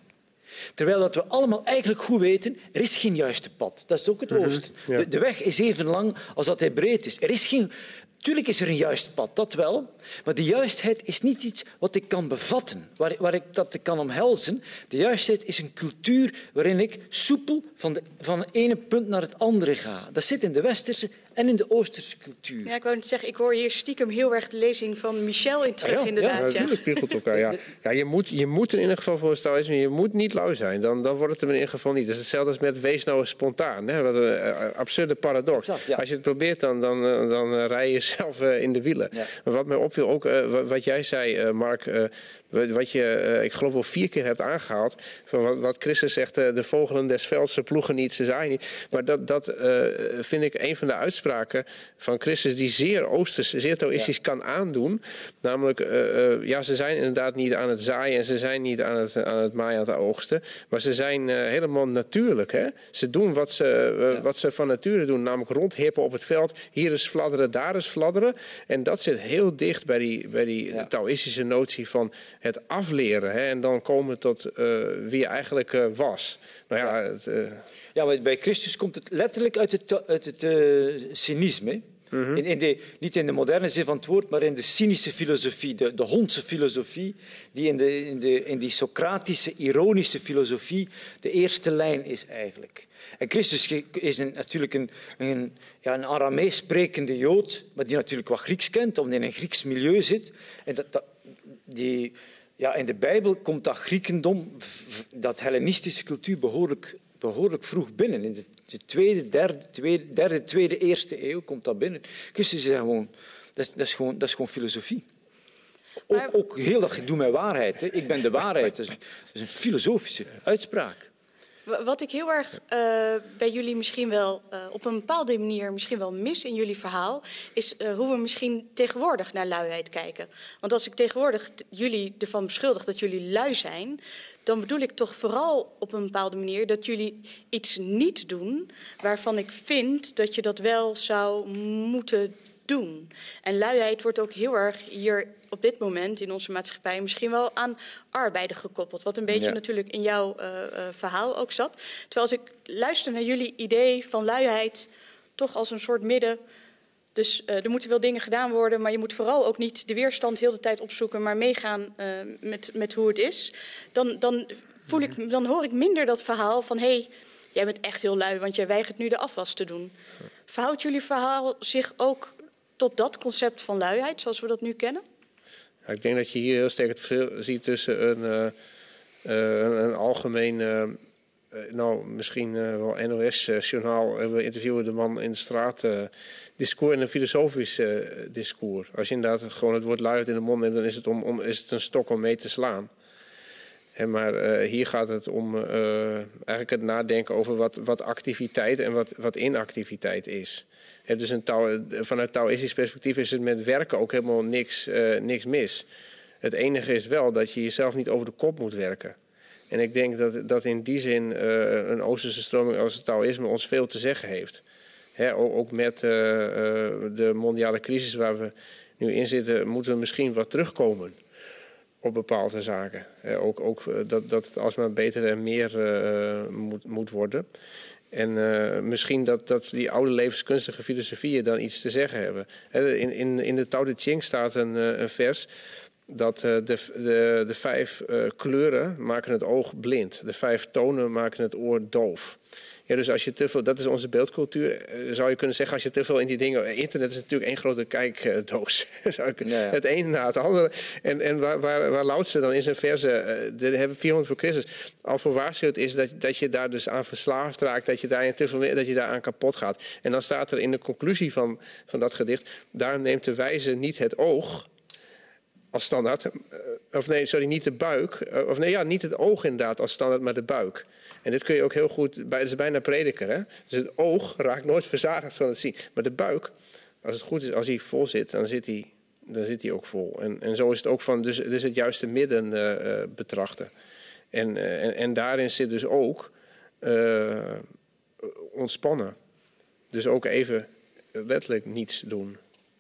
Terwijl dat we allemaal eigenlijk goed weten, er is geen juiste pad. Dat is ook het mhm, oosten. de, de, weg is even lang als dat hij breed is. Er is geen, Tuurlijk is er een juist pad, dat wel. Maar de juistheid is niet iets wat ik kan bevatten, waar, waar ik dat kan omhelzen. De juistheid is een cultuur waarin ik soepel van, de, van het ene punt naar het andere ga. Dat zit in de westerse en in de Oosterse cultuur. Ja, ik wou net zeggen, ik hoor hier stiekem heel erg de lezing van Michel in terug, ja, inderdaad. Ja, natuurlijk spiegelt elkaar. Ja. Ja, je, moet, je moet in ieder geval voor Taoïsme, je moet niet lauw zijn. Dan, dan wordt het er in ieder geval niet. Dat is hetzelfde als met wees nou spontaan. Hè? Wat een uh, absurde paradox. Als je het probeert, dan, dan, dan, dan rij je zelf in de wielen. Maar wat mij opviel, ook wat jij zei, Mark wat je, eh, ik geloof wel vier keer hebt aangehaald. Van wat, Christus zegt, eh, de vogelen des velds, ze ploegen niet, ze zaaien niet. Maar dat, dat uh, vind ik een van de uitspraken van Christus die zeer oosters, zeer taoïstisch kan aandoen. Namelijk, ja, ze zijn inderdaad niet aan het zaaien en ze zijn niet aan het, aan het maaien, aan het oogsten. Maar ze zijn helemaal natuurlijk. Hè? Ze doen wat ze, wat ze van nature doen, namelijk rondhippen op het veld. Hier is fladderen, daar is fladderen. En dat zit heel dicht bij die, bij die taoïstische notie van het afleren hè, en dan komen tot uh, wie eigenlijk uh, was. Nou ja, ja. Het, uh... ja, maar bij Christus komt het letterlijk uit het, uit het cynisme. Mm -hmm. in, in de, niet in de moderne zin van het woord, maar in de cynische filosofie, de, de hondse filosofie, die in, de, in, de, in die Socratische, ironische filosofie de eerste lijn is eigenlijk. En Christus is een, natuurlijk een, een, ja, een Aramees sprekende Jood, maar die natuurlijk wat Grieks kent, omdat hij in een Grieks milieu zit. En dat, dat die, ja, in de Bijbel komt dat Griekendom, dat Hellenistische cultuur, behoorlijk, behoorlijk vroeg binnen. In de tweede, derde, tweede, derde, tweede, eerste eeuw komt dat binnen. Christus is gewoon, dat is, dat is gewoon, dat is gewoon filosofie. Ook, ook heel dat gedoe met waarheid. Hè. Ik ben de waarheid. Dat is, dat is een filosofische uitspraak. Wat ik heel erg uh, bij jullie misschien wel uh, op een bepaalde manier misschien wel mis in jullie verhaal, is uh, hoe we misschien tegenwoordig naar luiheid kijken. Want als ik tegenwoordig jullie ervan beschuldig dat jullie lui zijn, dan bedoel ik toch vooral op een bepaalde manier dat jullie iets niet doen waarvan ik vind dat je dat wel zou moeten doen. En luiheid wordt ook heel erg hier op dit moment in onze maatschappij misschien wel aan arbeider gekoppeld. Wat een beetje natuurlijk in jouw uh, uh, verhaal ook zat. Terwijl als ik luister naar jullie idee van luiheid, toch als een soort midden. Dus uh, er moeten wel dingen gedaan worden, maar je moet vooral ook niet de weerstand heel de tijd opzoeken, maar meegaan met, met hoe het is. Dan, dan, voel ik, dan hoor ik minder dat verhaal van hé, hey, jij bent echt heel lui, want jij weigert nu de afwas te doen. Verhoudt jullie verhaal zich ook tot dat concept van luiheid zoals we dat nu kennen? Ja, ik denk dat je hier heel sterk het verschil ziet tussen een, uh, een algemeen, uh, nou misschien wel NOS-journaal, we interviewen de man in de straat, discours en een filosofisch discours. Als je inderdaad gewoon het woord luiheid in de mond neemt, dan is het, om, om, is het een stok om mee te slaan. Maar hier gaat het om eigenlijk het nadenken over wat, wat activiteit en wat, wat inactiviteit is dus een Tao, vanuit Taoïstisch perspectief is het met werken ook helemaal niks, niks mis. Het enige is wel dat je jezelf niet over de kop moet werken. En ik denk dat, dat in die zin een Oosterse stroming als het Taoïsme ons veel te zeggen heeft. ook met uh, de mondiale crisis waar we nu in zitten, moeten we misschien wat terugkomen op bepaalde zaken. Eh, ook ook dat, dat het alsmaar beter en meer moet, moet worden. En misschien dat, dat die oude levenskunstige filosofieën dan iets te zeggen hebben. in, in, in de Tao Te Ching staat een, een vers dat de, de, de vijf kleuren maken het oog blind. De vijf tonen maken het oor doof. Ja, dus als je te veel, dat is onze beeldcultuur. Eh, zou je kunnen zeggen, als je te veel in die dingen. Internet is natuurlijk één grote kijkdoos. zou je Het ene na het andere. En, en waar, waar, waar Lautse dan in zijn verse, uh, hebben 400 voor Christus, al voor waarschuwd is dat, dat je daar dus aan verslaafd raakt. Dat je, daar te veel, dat je daar aan kapot gaat. En dan staat er in de conclusie van, van dat gedicht. Daar neemt de wijze niet het oog als standaard. Eh, of nee, sorry, niet de buik. Of nee, ja, niet het oog inderdaad als standaard, maar de buik. En dit kun je ook heel goed, het is bijna prediker. Hè? Dus het oog raakt nooit verzadigd van het zien. Maar de buik, als het goed is, als hij vol zit, dan zit hij, dan zit hij ook vol. En, en zo is het ook van, dus, dus het juiste midden uh, betrachten. En, en, en, daarin zit dus ook ontspannen. Dus ook even letterlijk niets doen.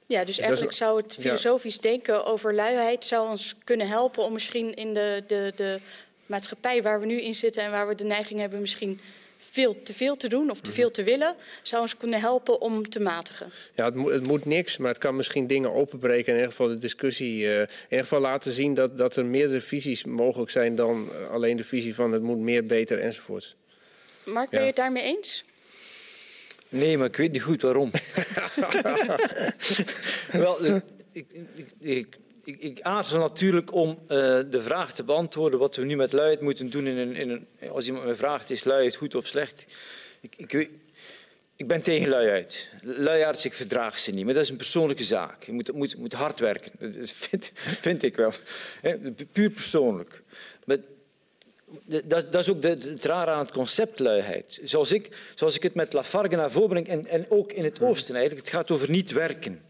Ja, dus, dus eigenlijk zou het filosofisch denken over luiheid zou ons kunnen helpen om misschien in de, de, de maatschappij waar we nu in zitten en waar we de neiging hebben misschien veel te veel te doen of te veel te willen, zou ons kunnen helpen om te matigen. Ja, het, moet, het moet niks, maar het kan misschien dingen openbreken. In ieder geval de discussie. Uh, in ieder geval laten zien dat, dat er meerdere visies mogelijk zijn dan alleen de visie van het moet meer, beter enzovoort. Mark, ben je het daarmee eens? Nee, maar ik weet niet goed waarom. Wel, eh, ik, ik, ik ik, aarzel natuurlijk om uh, de vraag te beantwoorden wat we nu met luiheid moeten doen. In een, in een, als iemand me vraagt, is luiheid goed of slecht? Ik, ik, ik ben tegen luiheid. Luiaards, ik verdraag ze niet. Maar dat is een persoonlijke zaak. Je moet, moet, moet hard werken. Dat vind, vind ik wel. Puur persoonlijk. Maar dat, dat, is ook de, het rare aan het concept luiheid. Zoals ik, zoals ik het met Lafargue naar voren breng, en, en ook in het Oosten eigenlijk. Het gaat over niet werken.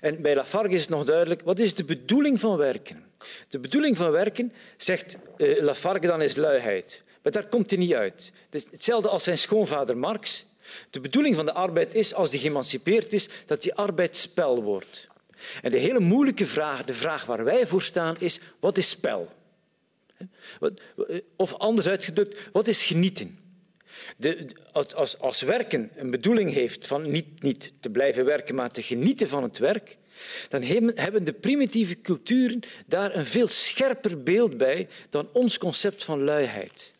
En bij Lafargue is het nog duidelijk, wat is de bedoeling van werken? De bedoeling van werken, zegt uh, Lafargue dan, is luiheid. Maar daar komt hij niet uit. Het is hetzelfde als zijn schoonvader Marx. De bedoeling van de arbeid is, als die geëmancipeerd is, dat die arbeid spel wordt. En de hele moeilijke vraag, de vraag waar wij voor staan, is, wat is spel? Of anders uitgedrukt, wat is genieten? De, als, als, werken een bedoeling heeft van niet, niet te blijven werken, maar te genieten van het werk, dan hebben de primitieve culturen daar een veel scherper beeld bij dan ons concept van luiheid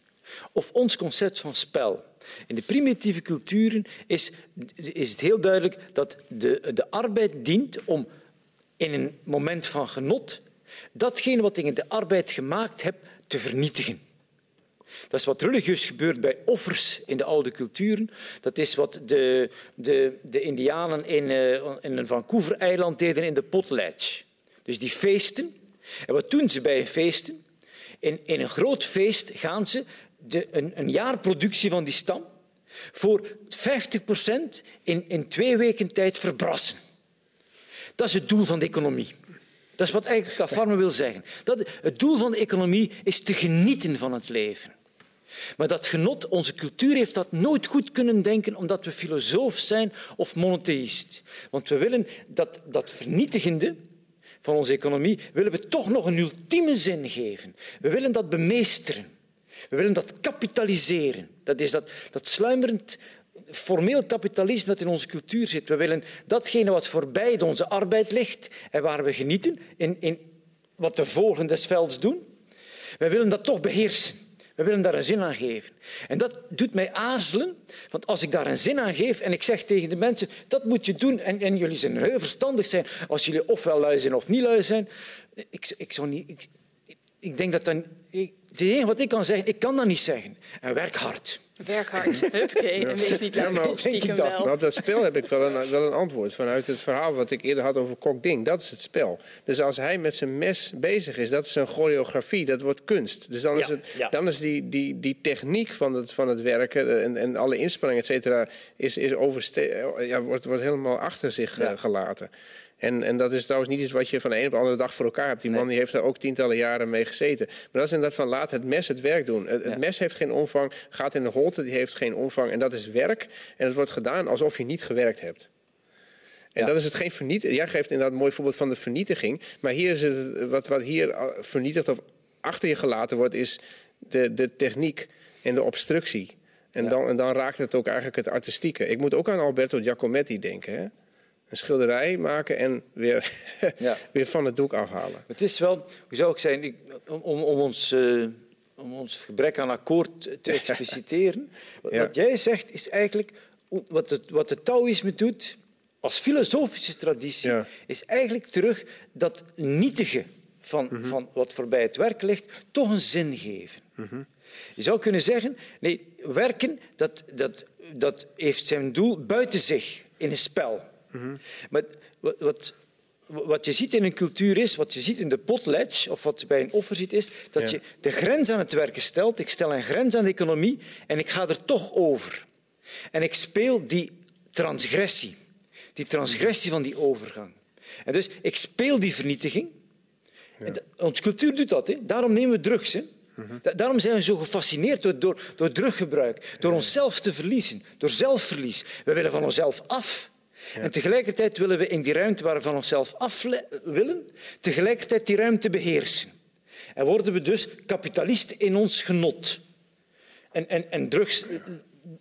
of ons concept van spel. In de primitieve culturen is, is het heel duidelijk dat de, de arbeid dient om in een moment van genot datgene wat ik in de arbeid gemaakt heb te vernietigen. Dat is wat religieus gebeurt bij offers in de oude culturen. Dat is wat de, de, de Indianen in, uh, in een Vancouver-eiland deden in de potlatch. Dus die feesten. En wat doen ze bij feesten? In, in een groot feest gaan ze de, een, een jaarproductie van die stam voor 50 procent in, in twee weken tijd verbrassen. Dat is het doel van de economie. Dat is wat eigenlijk Lafarme wil zeggen. Dat, het doel van de economie is te genieten van het leven. Maar dat genot, onze cultuur heeft dat nooit goed kunnen denken omdat we filosoof zijn of monotheïst. Want we willen dat, dat vernietigende van onze economie willen we toch nog een ultieme zin geven. We willen dat bemeesteren. We willen dat kapitaliseren. Dat is dat, dat sluimerend formeel kapitalisme dat in onze cultuur zit. We willen datgene wat voorbij onze arbeid ligt en waar we genieten, in, in wat de vogelen des velds doen, we willen dat toch beheersen. We willen daar een zin aan geven. En dat doet mij aarzelen, want als ik daar een zin aan geef en ik zeg tegen de mensen, dat moet je doen, en, en jullie zijn heel verstandig zijn als jullie ofwel lui zijn of niet lui zijn, ik, ik, zou niet, ik, ik denk dat dan... Ik, het enige wat ik kan zeggen, ik kan dat niet zeggen. En werk hard. Werk hard, huppakee, en wees niet ja, maar, stiekem wel. Op dat spel heb ik wel een, wel een antwoord vanuit het verhaal wat ik eerder had over Kok Ding. Dat is het spel. Dus als hij met zijn mes bezig is, dat is een choreografie, dat wordt kunst. Dus dan is, het, dan is die, die, die techniek van het, van het werken en, en alle inspanningen, et cetera, is, is overste ja, wordt, wordt helemaal achter zich uh, gelaten. En, en dat is trouwens niet iets wat je van de een op de andere dag voor elkaar hebt. Die man die heeft daar ook tientallen jaren mee gezeten. Maar dat is inderdaad van laat het mes het werk doen. Het, mes heeft geen omvang, gaat in de holte, die heeft geen omvang. En dat is werk. En het wordt gedaan alsof je niet gewerkt hebt. En Ja. dat is het geen vernietiging. Jij geeft inderdaad een mooi voorbeeld van de vernietiging. Maar hier is het, wat, wat hier eh, vernietigd of achter je gelaten wordt, is de, de techniek en de obstructie. En, dan, en dan raakt het ook eigenlijk het artistieke. Ik moet ook aan Alberto Giacometti denken. Hè? Een schilderij maken en weer, Ja. weer van het doek afhalen. Het is wel, hoe zou ik zeggen, ik, om, om, ons, eh, om ons gebrek aan akkoord te expliciteren. Wat, Ja. wat jij zegt is eigenlijk, wat het, wat het Taoïsme doet als filosofische traditie, Ja. is eigenlijk terug dat nietige van, van wat voorbij het werk ligt, toch een zin geven. Je zou kunnen zeggen, nee, werken dat, dat, dat heeft zijn doel buiten zich in een spel. Maar wat, wat, wat je ziet in een cultuur is, wat je ziet in de potlatch, of wat je bij een offer ziet, is dat Ja. je de grens aan het werken stelt. Ik stel een grens aan de economie en ik ga er toch over. En ik speel die transgressie, die transgressie van die overgang. En dus ik speel die vernietiging. Da- Onze cultuur doet dat. Hè. Daarom nemen we drugs. Hè. Da- Daarom zijn we zo gefascineerd door, door, door druggebruik, door onszelf te verliezen, door zelfverlies. We willen van onszelf af. En tegelijkertijd willen we in die ruimte waar we van onszelf af le- willen, tegelijkertijd die ruimte beheersen. En worden we dus kapitalisten in ons genot. En, en, en drugs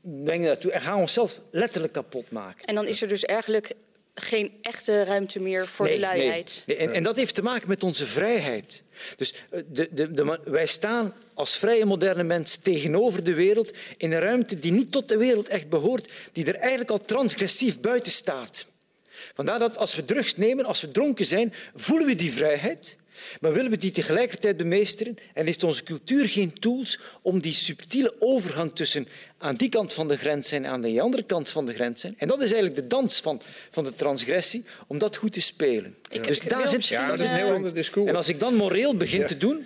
brengen daartoe en gaan onszelf letterlijk kapot maken. En dan is er dus eigenlijk geen echte ruimte meer voor de luiheid. Nee, nee. En, en dat heeft te maken met onze vrijheid. Dus eh, de, de, de, wij staan als vrije moderne mens tegenover de wereld in een ruimte die niet tot de wereld echt behoort, die er eigenlijk al transgressief buiten staat. Vandaar dat als we drugs nemen, als we dronken zijn, voelen we die vrijheid, maar willen we die tegelijkertijd bemeesteren en heeft onze cultuur geen tools om die subtiele overgang tussen aan die kant van de grens zijn en aan de andere kant van de grens zijn. En dat is eigenlijk de dans van, van de transgressie, om dat goed te spelen. Ik- dus daar zit Ja, Dat is een heel ander discours. en als ik dan moreel begin te doen,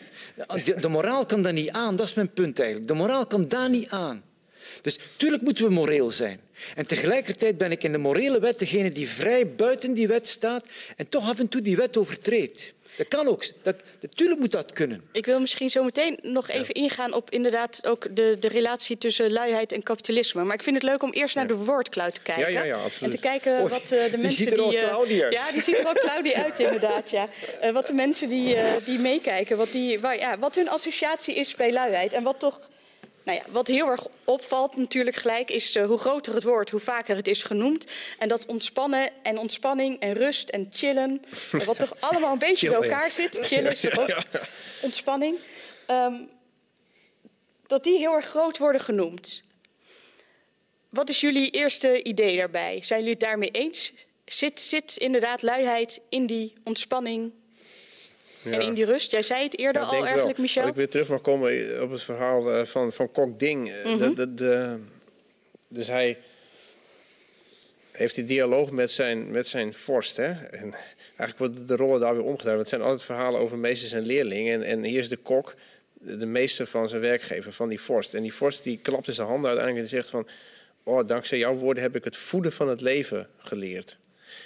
de, de moraal kan daar niet aan. Dat is mijn punt eigenlijk. De moraal kan daar niet aan. Dus tuurlijk moeten we moreel zijn. En tegelijkertijd ben ik in de morele wet degene die vrij buiten die wet staat en toch af en toe die wet overtreedt. Dat kan ook. Dat, natuurlijk moet dat kunnen. Ik wil misschien zo meteen nog even ingaan op inderdaad ook de, de relatie tussen luiheid en kapitalisme. Maar ik vind het leuk om eerst naar de woordcloud te kijken. Ja, ja, ja, en absoluut. te kijken Oh, wat eh, de die mensen ziet er ook eh, uit. Ja, die ziet er ook cloudy uit inderdaad. Ja. Eh, wat de mensen die, die meekijken, wat, die, waar, ja, wat hun associatie is bij luiheid. En wat toch... Nou ja, wat heel erg opvalt natuurlijk gelijk is eh, hoe groter het wordt, hoe vaker het is genoemd. En dat ontspannen en ontspanning en rust en chillen, wat toch allemaal een beetje bij elkaar zit. Chillen is toch ook ontspanning. Ehm, dat die heel erg groot worden genoemd. Wat is jullie eerste idee daarbij? Zijn jullie het daarmee eens? Zit, zit inderdaad luiheid in die ontspanning en in die rust? Jij zei het eerder Ja, al eigenlijk, wel. Michel. Als ik weer terug mag komen op het verhaal eh, van, van Kok Ding. eh, Mhm. de- de- de- dus hij heeft die dialoog met zijn, met zijn vorst. Hè? En eigenlijk worden de rollen daar weer omgedraaid. Want het zijn altijd verhalen over meesters en leerlingen. En, en hier is de kok, de, de meester van zijn werkgever, van die vorst. En die vorst die klapt in zijn handen uiteindelijk en zegt van... Oh, dankzij jouw woorden heb ik het voeden van het leven geleerd.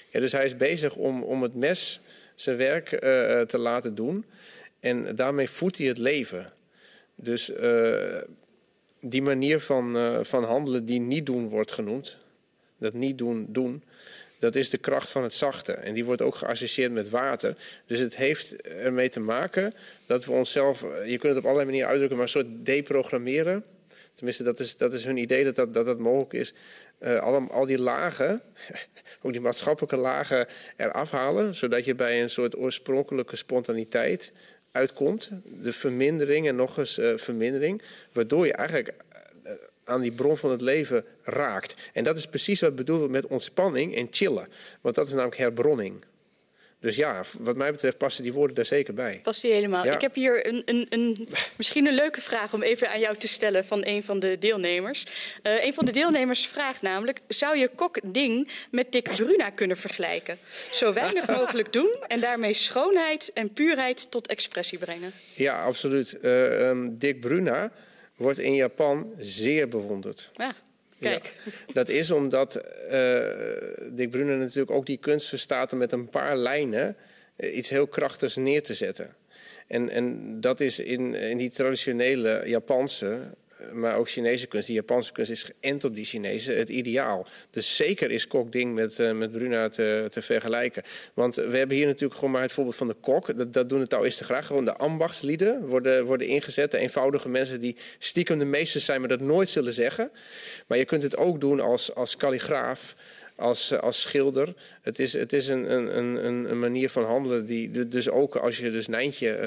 Ja, dus hij is bezig om, om het mes zijn werk eh, te laten doen. En daarmee voedt hij het leven. Dus eh, die manier van, eh, van handelen die niet doen wordt genoemd, dat niet doen, doen, dat is de kracht van het zachte. En die wordt ook geassocieerd met water. Dus het heeft ermee te maken dat we onszelf, je kunt het op allerlei manieren uitdrukken, maar een soort deprogrammeren. Tenminste, dat is, dat is hun idee dat, dat, dat mogelijk is. Eh, al, die lagen, ook die maatschappelijke lagen, eraf halen. Zodat je bij een soort oorspronkelijke spontaniteit uitkomt. De vermindering en nog eens eh, vermindering. Waardoor je eigenlijk eh, aan die bron van het leven raakt. En dat is precies wat bedoeld wordt met ontspanning en chillen. Want dat is namelijk herbronning. Dus ja, wat mij betreft passen die woorden daar zeker bij. Past die helemaal. Ja. Ik heb hier een, een, een, misschien een leuke vraag om even aan jou te stellen van een van de deelnemers. Eh een van de deelnemers vraagt namelijk: zou je Kok Ding met Dick Bruna kunnen vergelijken? Zo weinig mogelijk doen en daarmee schoonheid en puurheid tot expressie brengen. Ja, absoluut. Eh, ehm, Dick Bruna wordt in Japan zeer bewonderd. Ja, kijk. Ja. Dat is omdat eh, Dick Bruna natuurlijk ook die kunst verstaat om met een paar lijnen eh, iets heel krachtigs neer te zetten. En, en dat is in, in die traditionele Japanse maar ook Chinese kunst, die Japanse kunst, is geënt op die Chinese het ideaal. Dus zeker is Kok Ding met, uh, met Bruna te, te, vergelijken. Want we hebben hier natuurlijk gewoon maar het voorbeeld van de kok. Dat, dat doen de Taoïsten graag. Gewoon de ambachtslieden worden, worden ingezet. De eenvoudige mensen die stiekem de meesters zijn, maar dat nooit zullen zeggen. Maar je kunt het ook doen als, als kalligraaf als, als schilder. Het is, het is een, een, een, een manier van handelen die dus ook als je dus Nijntje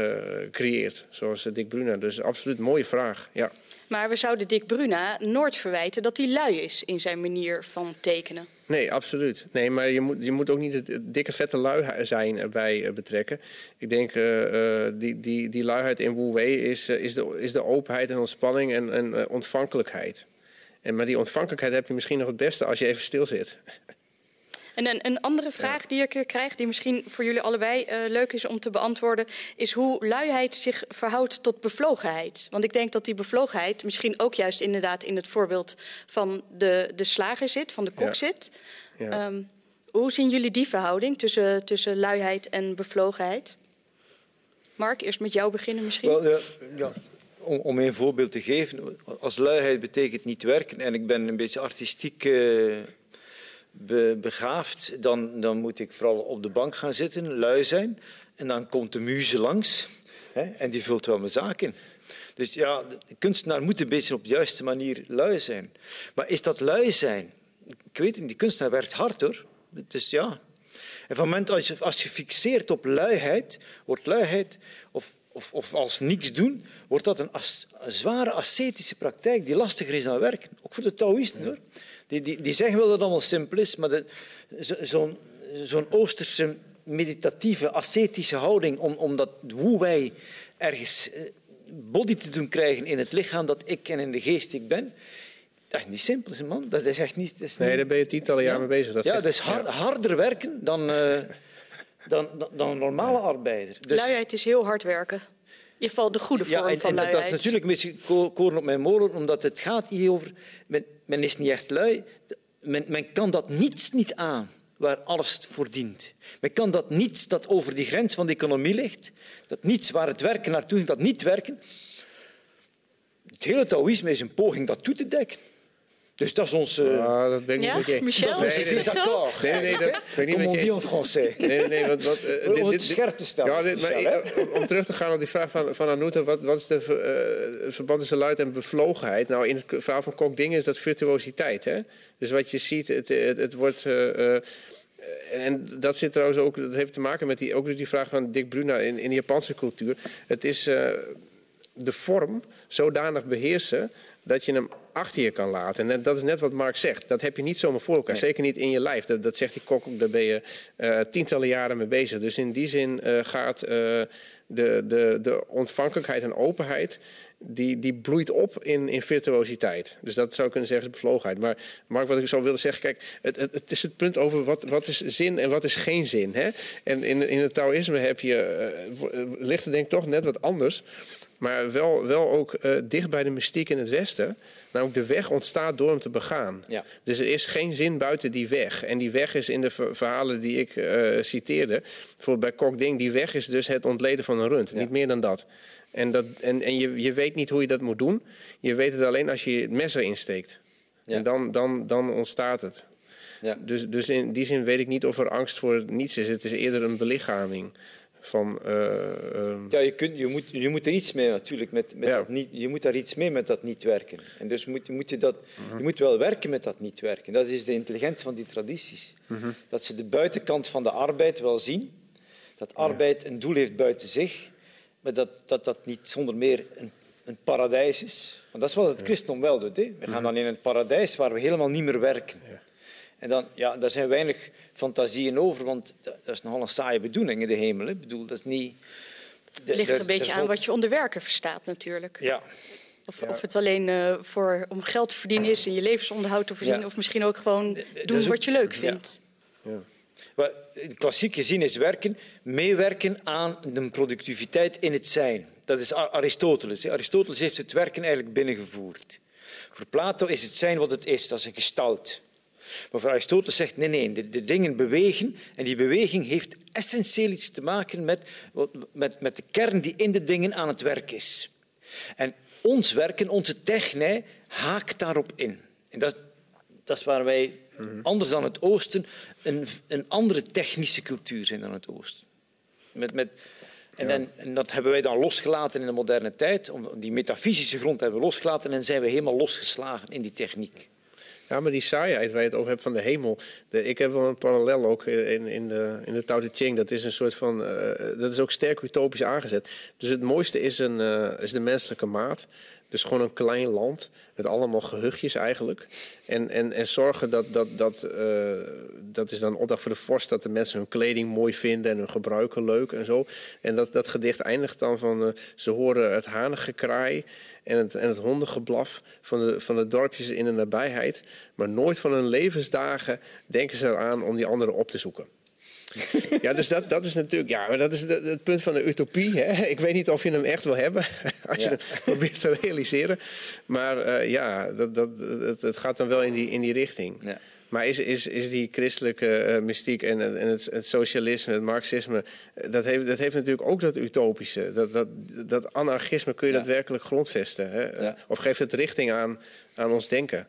uh, creëert, zoals Dick Bruna. Dus absoluut mooie vraag. Ja. Maar we zouden Dick Bruna nooit verwijten dat hij lui is in zijn manier van tekenen. Nee, absoluut. Nee, maar je moet, je moet ook niet het dikke vette lui zijn erbij uh, betrekken. Ik denk, uh, die, die, die luiheid in Wu Wei is, is, de, is de openheid en ontspanning en, en ontvankelijkheid. En, maar die ontvankelijkheid heb je misschien nog het beste als je even stil zit. En een, een andere vraag die ik krijg, die misschien voor jullie allebei uh, leuk is om te beantwoorden, is hoe luiheid zich verhoudt tot bevlogenheid. Want ik denk dat die bevlogenheid misschien ook juist inderdaad in het voorbeeld van de, de slager zit, van de kok ja. zit. Ja. Um, hoe zien jullie die verhouding tussen, tussen luiheid en bevlogenheid? Mark, eerst met jou beginnen misschien. Wel, ja, ja. Om, om een voorbeeld te geven, als luiheid betekent niet werken en ik ben een beetje artistiek uh, be, begaafd, dan, dan moet ik vooral op de bank gaan zitten, lui zijn. En dan komt de muze langs hè, en die vult wel mijn zaak in. Dus ja, de kunstenaar moet een beetje op de juiste manier lui zijn. Maar is dat lui zijn? Ik weet niet, die kunstenaar werkt hard hoor. Dus ja. En van het moment als je, als je fixeert op luiheid, wordt luiheid of of, of, als niks doen, wordt dat een, as, een, zware ascetische praktijk die lastiger is dan werken. Ook voor de Taoïsten. Hoor. Die, die, die zeggen wel dat het allemaal simpel is, maar zo'n zo Oosterse meditatieve, ascetische houding om, om dat hoe wij ergens eh, body te doen krijgen in het lichaam dat ik en in de geest ik ben, dat is niet simpel, man. Dat is echt niet... Dat is nee, niet... daar ben je tientallen jaar mee bezig. Dat ja, dat is hard, harder werken dan... Uh, dan, dan, een normale arbeider. Dus... Luiheid is heel hard werken. Je valt de goede vorm ja, en, van en luiheid. Dat is natuurlijk een beetje koren op mijn molen, omdat het gaat hier over... Men, men is niet echt lui. Men, men kan dat niets niet aan waar alles voor dient. Men kan dat niets dat over die grens van de economie ligt, dat niets waar het werken naartoe ging, dat niet werken. Het hele Taoïsme is een poging dat toe te dekken. Dus dat is ons... Uh... Ah, dat ben ik ja? niet met je. Michel, dat is nee, het zo? Nee, nee, dat ben ik niet met je. français. Nee, nee, wat, wat, uh, Om dit, het dit, scherp te stellen. Ja, dit, maar, uh, om terug te gaan op die vraag van, van Anouta, wat, wat is de uh, verband tussen luid en bevlogenheid? Nou, in het verhaal van Kok Dingen is dat virtuositeit. Hè? Dus wat je ziet, het, het, het wordt... en dat zit trouwens ook, dat heeft te maken met die, ook die vraag van Dick Bruna in, in de Japanse cultuur. Het is de vorm zodanig beheersen dat je hem achter je kan laten. En dat is net wat Mark zegt. Dat heb je niet zomaar voor elkaar. Nee. Zeker niet in je lijf. Dat, dat zegt die kok ook. Daar ben je uh, tientallen jaren mee bezig. Dus in die zin uh, gaat uh, de, de, de ontvankelijkheid en openheid... Die, die bloeit op in, in virtuositeit. Dus dat zou ik kunnen zeggen is bevlogenheid. Maar Mark, wat ik zou willen zeggen... Kijk, het, het, het is het punt over wat, wat is zin en wat is geen zin. Hè? En in, in het Taoïsme heb je, ligt het denk ik toch net wat anders... Maar wel, wel ook uh, dicht bij de mystiek in het Westen. Namelijk de weg ontstaat door hem te begaan. Ja. Dus er is geen zin buiten die weg. En die weg is in de verhalen die ik uh, citeerde. Bijvoorbeeld bij Kok Ding. Die weg is dus het ontleden van een rund. Ja. Niet meer dan dat. En, dat, en, en je, je weet niet hoe je dat moet doen. Je weet het alleen als je het mes erin steekt. Ja. En dan, dan, dan ontstaat het. Ja. Dus, dus in die zin weet ik niet of er angst voor niets is. Het is eerder een belichaming. Van, uh, uh, ja, je, kunt, je, moet, je moet er iets mee natuurlijk. Met, met Ja. dat niet, je moet daar iets mee met dat niet werken. En dus moet, moet je, dat, je moet wel werken met dat niet werken. Dat is de intelligentie van die tradities. Dat ze de buitenkant van de arbeid wel zien. Dat arbeid een doel heeft buiten zich. Maar dat dat, dat niet zonder meer een, een paradijs is. Want dat is wat het christendom wel doet. Hè. We gaan dan in een paradijs waar we helemaal niet meer werken. En dan, ja, daar zijn weinig fantasieën over, want dat is nogal een saaie bedoeling in de hemel. Hè. Ik bedoel, dat is niet... Het ligt er een beetje aan wat je onder werken verstaat natuurlijk. Ja, Of, of het alleen uh, voor, om geld te verdienen is en je levensonderhoud te voorzien. Ja. Of misschien ook gewoon doen ook- wat je leuk ja. vindt. maar klassiek gezien is werken meewerken aan de productiviteit in het zijn. Dat is Ar- Aristoteles. Aristoteles heeft het werken eigenlijk binnengevoerd. Voor Plato is het zijn wat het is, dat is een gestalt. Maar voor Aristoteles zegt nee, nee, de, de dingen bewegen en die beweging heeft essentieel iets te maken met, met, met de kern die in de dingen aan het werk is. En ons werken, onze techne, haakt daarop in. En dat, dat is waar wij, anders dan het Oosten, een, een andere technische cultuur zijn dan het Oosten. Met, met, en, dan, en dat hebben wij dan losgelaten in de moderne tijd. Om die metafysische grond hebben we losgelaten en zijn we helemaal losgeslagen in die techniek. Ja, maar die saaiheid waar je het over hebt van de hemel. Ik heb wel een parallel ook in, in de, in de Tao Te Ching. Dat is een soort van. eh, dat is ook sterk utopisch aangezet. Dus het mooiste is, een, eh, is de menselijke maat. Dus gewoon een klein land met allemaal gehuchtjes eigenlijk. En, en, en zorgen dat, dat, dat, eh, dat is dan opdracht voor de vorst, dat de mensen hun kleding mooi vinden en hun gebruiken leuk en zo. En dat, dat gedicht eindigt dan van, eh, ze horen het hanengekraai en het, en het hondengeblaf van de, van de dorpjes in de nabijheid. Maar nooit van hun levensdagen denken ze eraan om die anderen op te zoeken. Ja, dus dat, dat is natuurlijk, ja, maar dat is de- het punt van de utopie. Hè? Ik weet niet of je hem echt wil hebben, als je Ja. het probeert te realiseren. Maar eh, ja, dat, dat, het, het gaat dan wel in die, in die richting. Ja. Maar is, is, is die christelijke eh, mystiek en, en het, het socialisme, het marxisme, eh, dat heeft, dat heeft natuurlijk ook dat utopische. Dat, dat, dat anarchisme kun je Ja. daadwerkelijk grondvesten. Hè? Of geeft het richting aan, aan ons denken.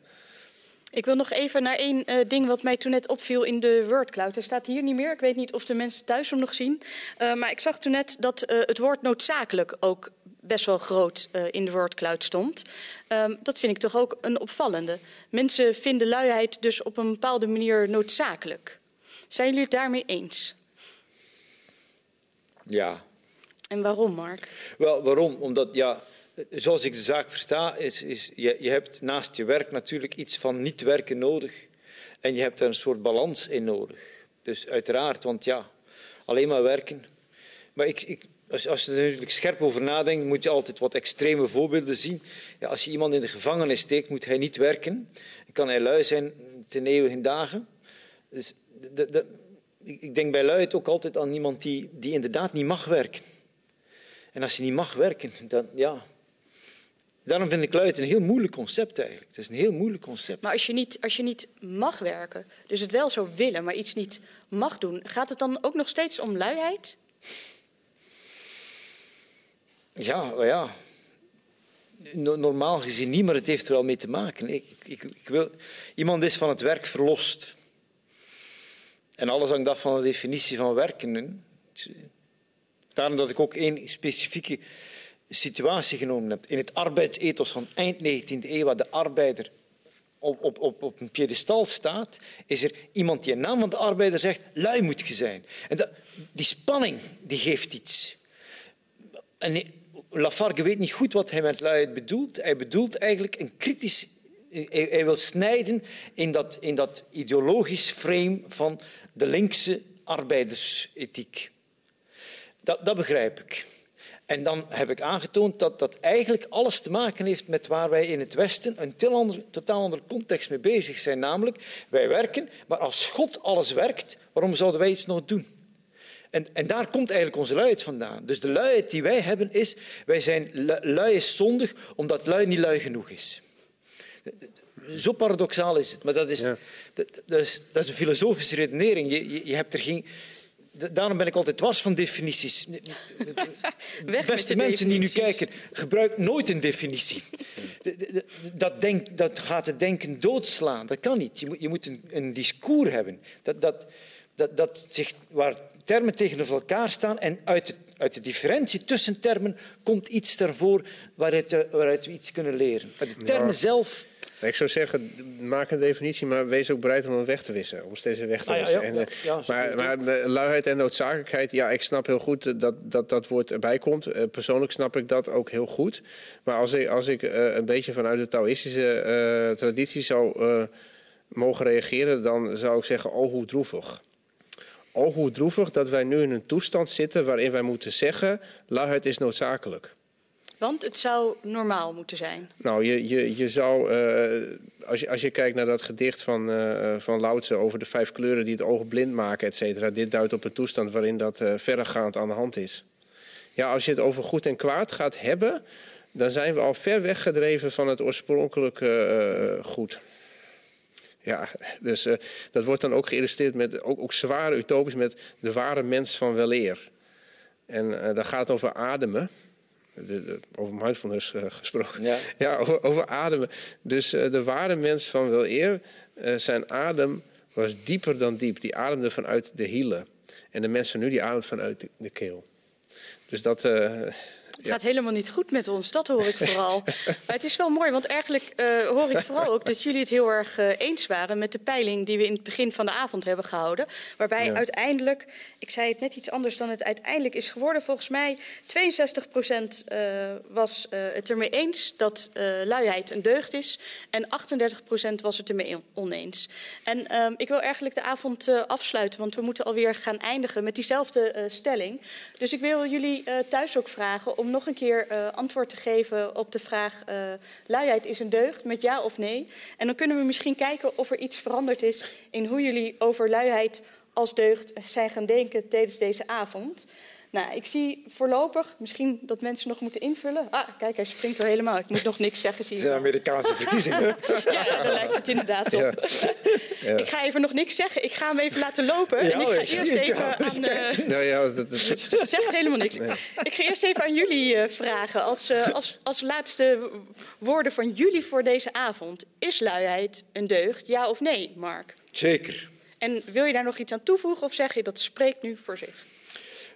Ik wil nog even naar één eh, ding wat mij toen net opviel in de wordcloud. Hij staat hier niet meer. Ik weet niet of de mensen thuis hem nog zien. Eh, maar ik zag toen net dat eh, het woord noodzakelijk ook best wel groot in de wordcloud stond. Ehm, dat vind ik toch ook een opvallende. Mensen vinden luiheid dus op een bepaalde manier noodzakelijk. Zijn jullie het daarmee eens? Ja. En waarom, Mark? Wel, waarom? Omdat, ja, zoals ik de zaak versta, is, is je, je hebt naast je werk natuurlijk iets van niet werken nodig. En je hebt daar een soort balans in nodig. Dus uiteraard, want ja, alleen maar werken. Maar ik, ik, als, als je er natuurlijk scherp over nadenkt, moet je altijd wat extreme voorbeelden zien. Ja, als je iemand in de gevangenis steekt, moet hij niet werken. Dan kan hij lui zijn ten eeuwige dagen. Dus de, de, ik denk bij luiheid ook altijd aan iemand die, die inderdaad niet mag werken. En als je niet mag werken, dan ja. Daarom vind ik luid een heel moeilijk concept eigenlijk. Het is een heel moeilijk concept. Maar als je, niet, als je niet mag werken, dus het wel zou willen, maar iets niet mag doen, gaat het dan ook nog steeds om luiheid? Ja, maar ja. No- Normaal gezien niet, maar het heeft er wel mee te maken. Ik, ik, ik wil, iemand is van het werk verlost. En alles hangt af van de definitie van werken. Daarom dat ik ook één specifieke situatie genomen heb. In het arbeidsethos van eind 19e eeuw, waar de arbeider op, op, op, een piedestal staat, is er iemand die in naam van de arbeider zegt, lui moet je zijn. En dat, die spanning, die geeft iets. En Lafargue weet niet goed wat hij met luiheid bedoelt. Hij bedoelt eigenlijk een kritisch... Hij, hij wil snijden in dat, in dat ideologisch frame van de linkse arbeidersethiek. Dat, dat begrijp ik. En dan heb ik aangetoond dat dat eigenlijk alles te maken heeft met waar wij in het Westen een totaal andere, context mee bezig zijn. Namelijk, wij werken, maar als God alles werkt, waarom zouden wij iets nog doen? En, en daar komt eigenlijk onze luiheid vandaan. Dus de luiheid die wij hebben is, wij zijn lu- lui is zondig omdat lui niet lui genoeg is. Zo paradoxaal is het, maar dat is, Ja. dat, dat is, dat is een filosofische redenering. Je, je, je hebt er geen... Daarom ben ik altijd dwars van definities. Weg met Beste de mensen die nu kijken, gebruik nooit een definitie. De- de- de- Dat, denk, dat gaat het denken doodslaan. Dat kan niet. Je moet, je moet een, een discours hebben dat, dat, dat, dat zich, waar termen tegenover elkaar staan en uit de, uit de differentie tussen termen komt iets daarvoor waaruit, eh, waaruit we iets kunnen leren. Maar de termen Ja. zelf... Ik zou zeggen, maak een definitie, maar wees ook bereid om hem weg te wissen. Om steeds weer weg te ja, wissen. ja, En, ja, eh, ja, maar, maar eh, luiheid en noodzakelijkheid, ja, ik snap heel goed eh, dat dat, dat woord erbij komt. Persoonlijk snap ik dat ook heel goed. Maar als ik, als ik een beetje vanuit de Taoïstische traditie zou mogen reageren, dan zou ik zeggen, oh hoe droevig. Oh hoe droevig dat wij nu in een toestand zitten waarin wij moeten zeggen, luiheid is noodzakelijk. Want het zou normaal moeten zijn. Nou, je, je, je zou, eh, als, je, als je kijkt naar dat gedicht van, eh van Lao Tse over de vijf kleuren die het oog blind maken, et cetera. Dit duidt op een toestand waarin dat eh, verregaand aan de hand is. Ja, als je het over goed en kwaad gaat hebben, dan zijn we al ver weggedreven van het oorspronkelijke goed. Ja, dus dat wordt dan ook geïllustreerd met ook, ook zware utopisch met de ware mens van weleer. En dan gaat over ademen. De, de, over mindfulness uh, gesproken. Ja, ja over, over, ademen. Dus uh, de ware mens van wel eer, uh, zijn adem was dieper dan diep. Die ademde vanuit de hielen. En de mens van nu, die ademt vanuit de, de keel. Dus dat, het gaat helemaal niet goed met ons, dat hoor ik vooral. maar het is wel mooi, want eigenlijk uh, hoor ik vooral ook dat jullie het heel erg uh, eens waren met de peiling die we in het begin van de avond hebben gehouden. Waarbij ja. uiteindelijk, ik zei het net iets anders dan het uiteindelijk is geworden. Volgens mij 62 procent uh, was het ermee eens dat luiheid een deugd is. En 38 procent was het ermee oneens. En ehm, ik wil eigenlijk de avond afsluiten, want we moeten alweer gaan eindigen met diezelfde stelling. Dus ik wil jullie thuis ook vragen om nog een keer uh, antwoord te geven op de vraag: uh, luiheid is een deugd, met ja of nee. En dan kunnen we misschien kijken of er iets veranderd is in hoe jullie over luiheid als deugd zijn gaan denken tijdens deze avond. Nou, ik zie voorlopig misschien dat mensen nog moeten invullen. Ah, kijk, hij springt er helemaal. Ik moet nog niks zeggen. Zie het zijn Amerikaanse verkiezingen. ja, daar lijkt het inderdaad op. Ja. Ja. Ik ga even nog niks zeggen. Ik ga hem even laten lopen. Ja, en ik ga eerst even aan... Uh... Nou ja, dat, dat... zegt helemaal niks. Nee. Ik ga eerst even aan jullie uh, vragen. Als, uh, als, als laatste woorden van jullie voor deze avond. Is luiheid een deugd, ja of nee, Mark? Zeker. En wil je daar nog iets aan toevoegen of zeg je dat spreekt nu voor zich?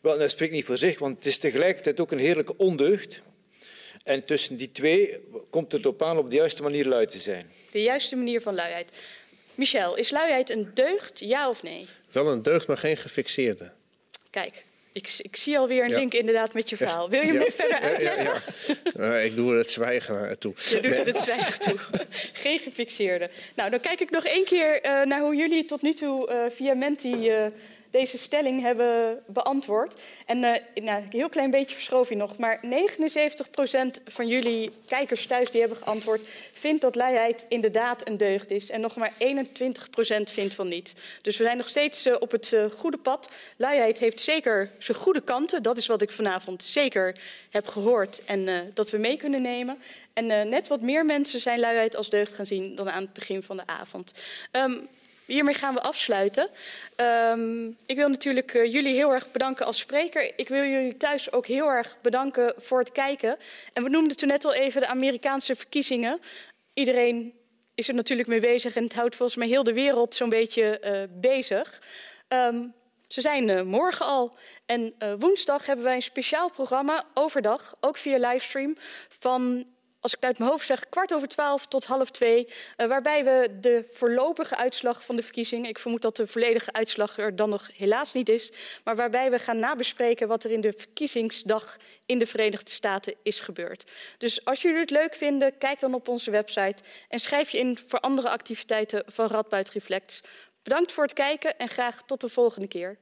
Wel, dat spreekt niet voor zich, want het is tegelijkertijd ook een heerlijke ondeugd. En tussen die twee komt het op aan op de juiste manier lui te zijn. De juiste manier van luiheid. Michel, is luiheid een deugd, ja of nee? Wel een deugd, maar geen gefixeerde. Kijk, ik, ik zie alweer een ja. link inderdaad met je verhaal. Wil je ja. me verder uitleggen? Ja, uh, ik doe er het zwijgen toe. Je doet er het zwijgen toe. Geen gefixeerde. Nou, dan kijk ik nog één keer uh, naar hoe jullie tot nu toe uh, via Menti deze stelling hebben beantwoord. En uh, nou, een heel klein beetje verschoof je nog, maar 79% van jullie kijkers thuis die hebben geantwoord, vindt dat luiheid inderdaad een deugd is. En nog maar 21% vindt van niet. Dus we zijn nog steeds uh, op het uh, goede pad. Luiheid heeft zeker zijn goede kanten. Dat is wat ik vanavond zeker heb gehoord en dat we mee kunnen nemen. En net wat meer mensen zijn luiheid als deugd gaan zien dan aan het begin van de avond. Um, Hiermee gaan we afsluiten. Um, ik wil natuurlijk uh, jullie heel erg bedanken als spreker. Ik wil jullie thuis ook heel erg bedanken voor het kijken. En we noemden toen net al even de Amerikaanse verkiezingen. Iedereen is er natuurlijk mee bezig en het houdt volgens mij heel de wereld zo'n beetje uh, bezig. Um, ze zijn uh, morgen al. En woensdag hebben wij een speciaal programma overdag, ook via livestream, van als ik het uit mijn hoofd zeg, kwart over twaalf tot half twee. Uh, waarbij we de voorlopige uitslag van de verkiezingen, ik vermoed dat de volledige uitslag er dan nog helaas niet is, maar waarbij we gaan nabespreken wat er in de verkiezingsdag in de Verenigde Staten is gebeurd. Dus als jullie het leuk vinden, kijk dan op onze website en schrijf je in voor andere activiteiten van Radboud Reflects. Bedankt voor het kijken en graag tot de volgende keer.